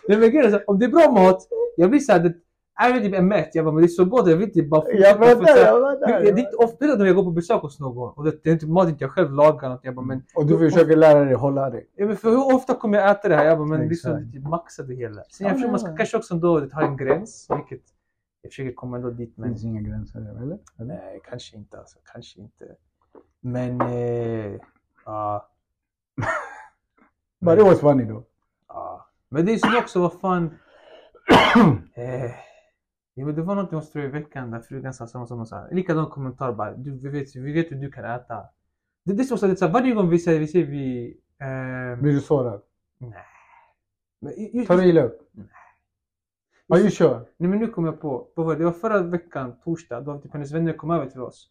Nej men grejen är så här, om det är bra mat, jag blir såhär, det- jag vet typ är mätt, jag bara men det är så gott, jag vill typ bara Jag fortsätta, så här, jag fattar. det- Det är inte ofta när jag går på besök hos någon och det, det är inte mat inte jag själv lagar, något, jag bara men, Och du försöker lära dig hålla dig. ja, men för hur ofta kommer jag äta det här? Jag bara men liksom Exakt. typ maxa det hela. Sen Ja, jag försöker, man ska kanske också ändå ha en gräns, vilket jag försöker komma ändå dit Det men finns inga gränser eller? nej kanske inte alltså, kanske inte. Men, eh, ja. But it was funny though. Ja. Men det är som också, vad fan. eh, ja, men det var tror jag i veckan där frugan sa samma som sa. Likadan kommentar bara. Du, vi, vet, vi vet hur du kan äta. Det, det är så, så, det är så här, varje gång vi säger, vi säger vi... Eh, Blir du sårad? nej. Men, ju- ju- Tar du illa upp? Nej. Are you sure? Nej men nu kom jag på, det? var förra veckan, torsdag, då typ hennes vänner kom över till oss.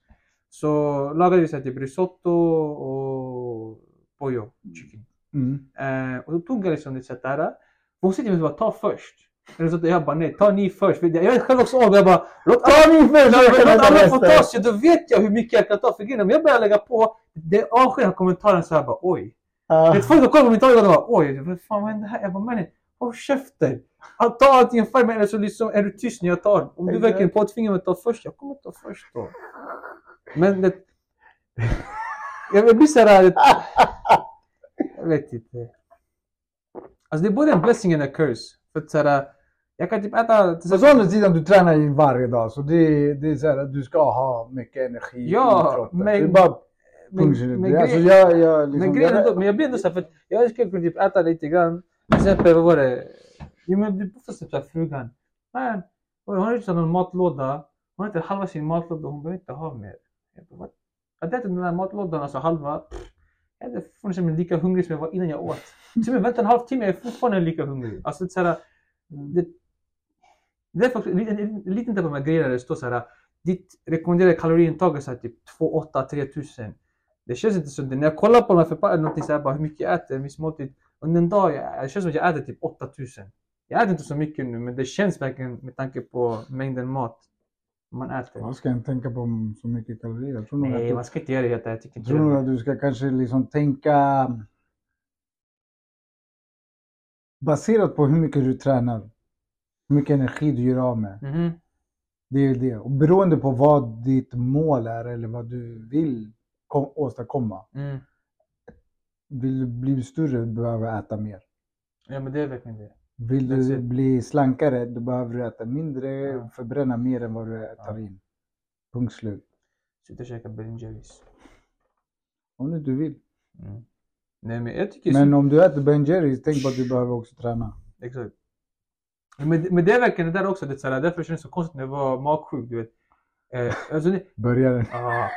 Så lagade vi så här, typ risotto och pollo chicken. Mm. Eh, och då tog jag liksom det sånt där. Hon sitter och bara ta först. Eller så jag bara nej, ta ni först. För jag är själv också av jag bara låt först! alla, jag kan låt alla få ta sig. Då vet jag hur mycket jag kan ta. För grejen om jag börjar lägga på, det avskyr kommentaren så här bara oj. Det är folk som kollar på mitt och bara oj, vad fan vad hände här? Jag bara mannen, håll käften. Ta antingen färg eller så liksom är du tyst när jag tar. Om du verkligen påtvingar mig att ta först, jag kommer ta först då. Men det... Jag blir såhär... Jag vet inte. Alltså det är både en blessing and a curse. För att såhär, jag kan typ äta... På andra sidan, du tränar ju varje dag. Så det, det är så här att du ska ha mycket energi Ja, i kroppen. men- det är bara Men, men, alltså, jag, jag, liksom, men, grejen jag- ändå, men jag blir ändå såhär, för att jag skulle kunna typ äta lite grann. Till exempel, vad var det? Jo men det var typ såhär frugan. Men, hon har inte någon matlåda. Hon inte halva sin matlåda hon behöver inte ha mer. Jag bara, what? Jag äter den där matlådan, alltså halva. pff, jag är fortfarande lika hungrig som jag var innan jag åt. Så men vänta en halvtimme, jag är fortfarande lika hungrig. Alltså det är det, det är faktiskt en liten- en liten av de här grejerna där det står så här, ditt rekommenderade kaloriintag är såhär typ 2 8 3000. Det känns inte som det. När jag kollar på de här förpackningarna, bara hur mycket jag äter, en viss måltid. Under en dag, jag, det känns som att jag äter typ 8000. Jag äter inte så mycket nu, men det känns verkligen med tanke på mängden mat man äter. Jag ska inte tänka på så mycket kalorier. Jag tror Nej, att man du, ska inte göra det Jag tycker tror nog att du ska kanske liksom tänka baserat på hur mycket du tränar. Hur mycket energi du gör av med. Mhm. Det är det. Och beroende på vad ditt mål är eller vad du vill kom, åstadkomma. Mm. Vill du bli större, du behöver äta mer. Ja, men det är verkligen det. Vill du bli slankare, då behöver du äta mindre, Ja. förbränna mer än vad du tar in. Punkt slut. Sluta käka Ben Jerrys. Om du inte vill. Mm. Nej, men jag tycker... Men om du äter Ben Jerrys, tänk på att du behöver också träna. Exakt. Men, men det är verkligen det där också. Det är så här, därför känns det så konstigt när jag var magsjuk. Du vet. Eh, alltså, det, Börjar ah.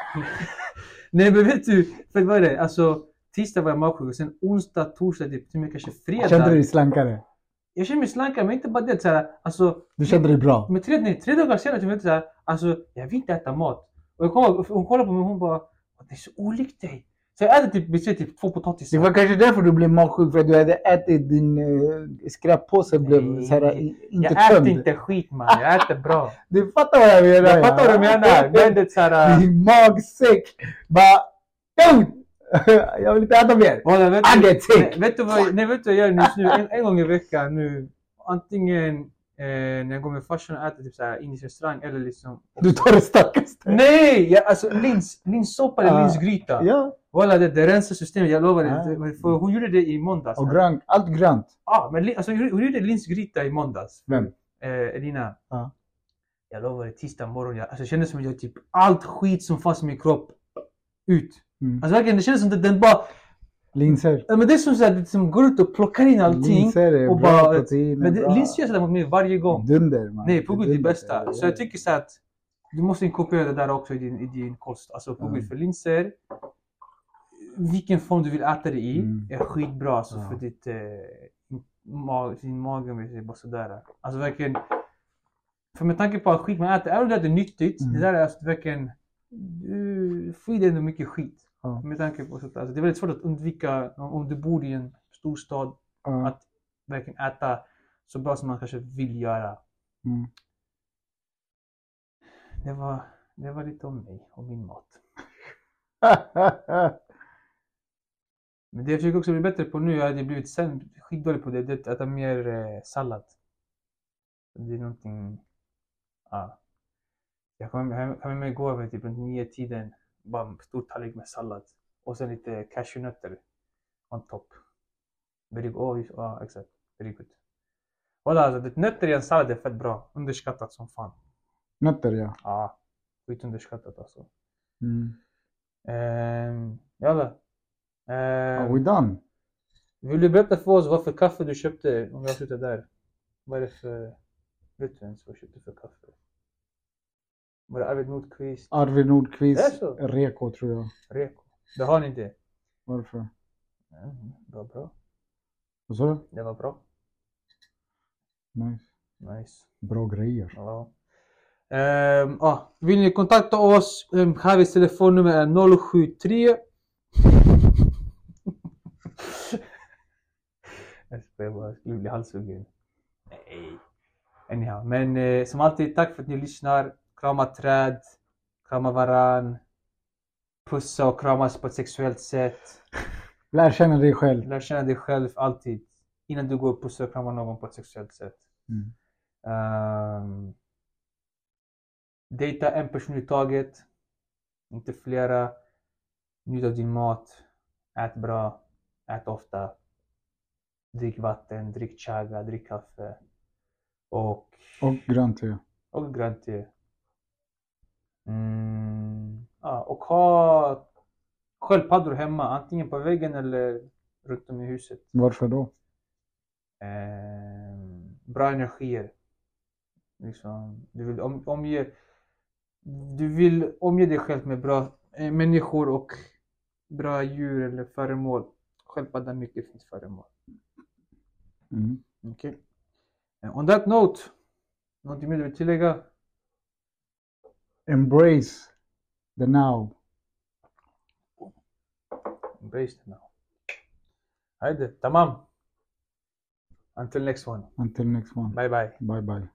Nej men vet du, för vad är det? Alltså tisdag var jag magsjuk och sen onsdag, torsdag, typ, till och med kanske fredag. Kände du dig slankare? Jag känner mig slankare men inte bara det. Så här, alltså, Du kände dig bra? men tre, nej, tre dagar senare, typ, så här, alltså, jag vill inte äta mat. Och jag ihåg, hon kollade på mig och hon bara, det är så olikt dig. Så jag äter typ, säger typ två Det potatisar. var kanske därför du blev magsjuk, för att du hade ätit din uh, skräppåse blev Nej. så här, inte jag äter tömd. inte skit man, jag äter bra. Du fattar vad jag menar? Jag fattar vad du menar. Men det är så här, Din magsäck bara... jag vill inte äta mer. Walla, vet, du, vet, du vad, nej, vet du vad jag gör just nu? En, en gång i veckan nu. Antingen eh, när jag går med farsan och äter typ så här indisk restaurang eller liksom... Du tar det starkaste. Nej! Jag, alltså lins, linssoppa eller Ah, linsgryta. Ja, Walla det, det rensar systemet, jag lovar dig. Det- För hon gjorde det i måndags. och grönt. Allt grönt. Ja, men alltså, hon gjorde linsgryta i måndags. Vem? Eh, Elina. Ja. Jag lovar dig, tisdag morgon. Jag, alltså, det kändes som att jag typ allt skit som fanns i min kropp ut. Mm. Alltså verkligen, det kändes som att den bara... Linser. Ja, men det är som här, det som går ut och plockar in allting. Linser är och bra bara- protein. Men det, linser gör sådär mot mig varje gång. Dunder man. Nej, på gud det bästa. Så jag tycker så att du måste inkorporera det där också i din, i din kost. Alltså på Mm. gud, för linser, vilken form du vill äta det i Mm. är skitbra alltså, Ja. för ditt eh, mag, din mage bara sådär. Alltså verkligen. För med tanke på att skit man äter, även om det är nyttigt, Mm. det där är alltså verkligen, du får i dig ändå mycket skit. Ja. Med tanke på sånt. Alltså, det är väldigt svårt att undvika om, du bor i en stor stad Ja. att verkligen äta så bra som man kanske vill göra. Mm. Det var, det var lite om mig och min mat. Men det jag försöker också bli bättre på nu, jag hade blivit sämre, skitdålig på det, det är att äta mer eh, sallad. Det är någonting, ja. Jag kom hem, hem igår vid typ runt nio tiden, bara en stor tallrik med sallad. Och sen lite cashewnötter on top. Very good, oh, ja exakt, very good. Walla alltså, det- nötter i en sallad är fett bra, underskattat som fan. Nötter ja. Ja, skitunderskattat alltså. Mm. Ehm, jalla. Are Ehm, we done? Vill du berätta för oss vad för kaffe du köpte om jag slutar där? Vad är det för... Vet du ens vad du köpte för kaffe? Var det Arvid Nordqvist? Arvid Nordqvist? Reko tror jag. Reko? Det har ni inte? Varför? Mm, det var bra. Vad sa du? Det var bra. Nice. Nice. Bra grejer. Ja. Ehm, ah, vill ni kontakta oss? Um, Harrys telefonnummer är 073 Jag skojar bara, jag skulle bli halshuggen. Nej. Anyhow, men eh, som alltid, tack för att ni lyssnar. Krama träd, krama varann. Pussa och kramas på ett sexuellt sätt. Lär känna dig själv. Lär känna dig själv alltid. Innan du går och pussar och kramar någon på ett sexuellt sätt. Mm. Um, dejta en person i taget. Inte flera. Njut av din mat. Ät bra. Ät ofta. Drick vatten, drick chaga, drick kaffe. Och, Och grönt te. och grönt te. Mm, ja, och ha sköldpaddor hemma. Antingen på väggen eller runt om i huset. Varför då? Ehm, bra energier. Liksom, du, vill om, omge, du vill omge dig själv med bra eh, människor och bra djur eller föremål. Sköldpadda mycket fint föremål. Mm. Okej. Eh, On that note, någonting mer du vill tillägga? Embrace the now. Embrace it now. Haydi, tamam. Until next one. Until next one. Bye bye. Bye bye.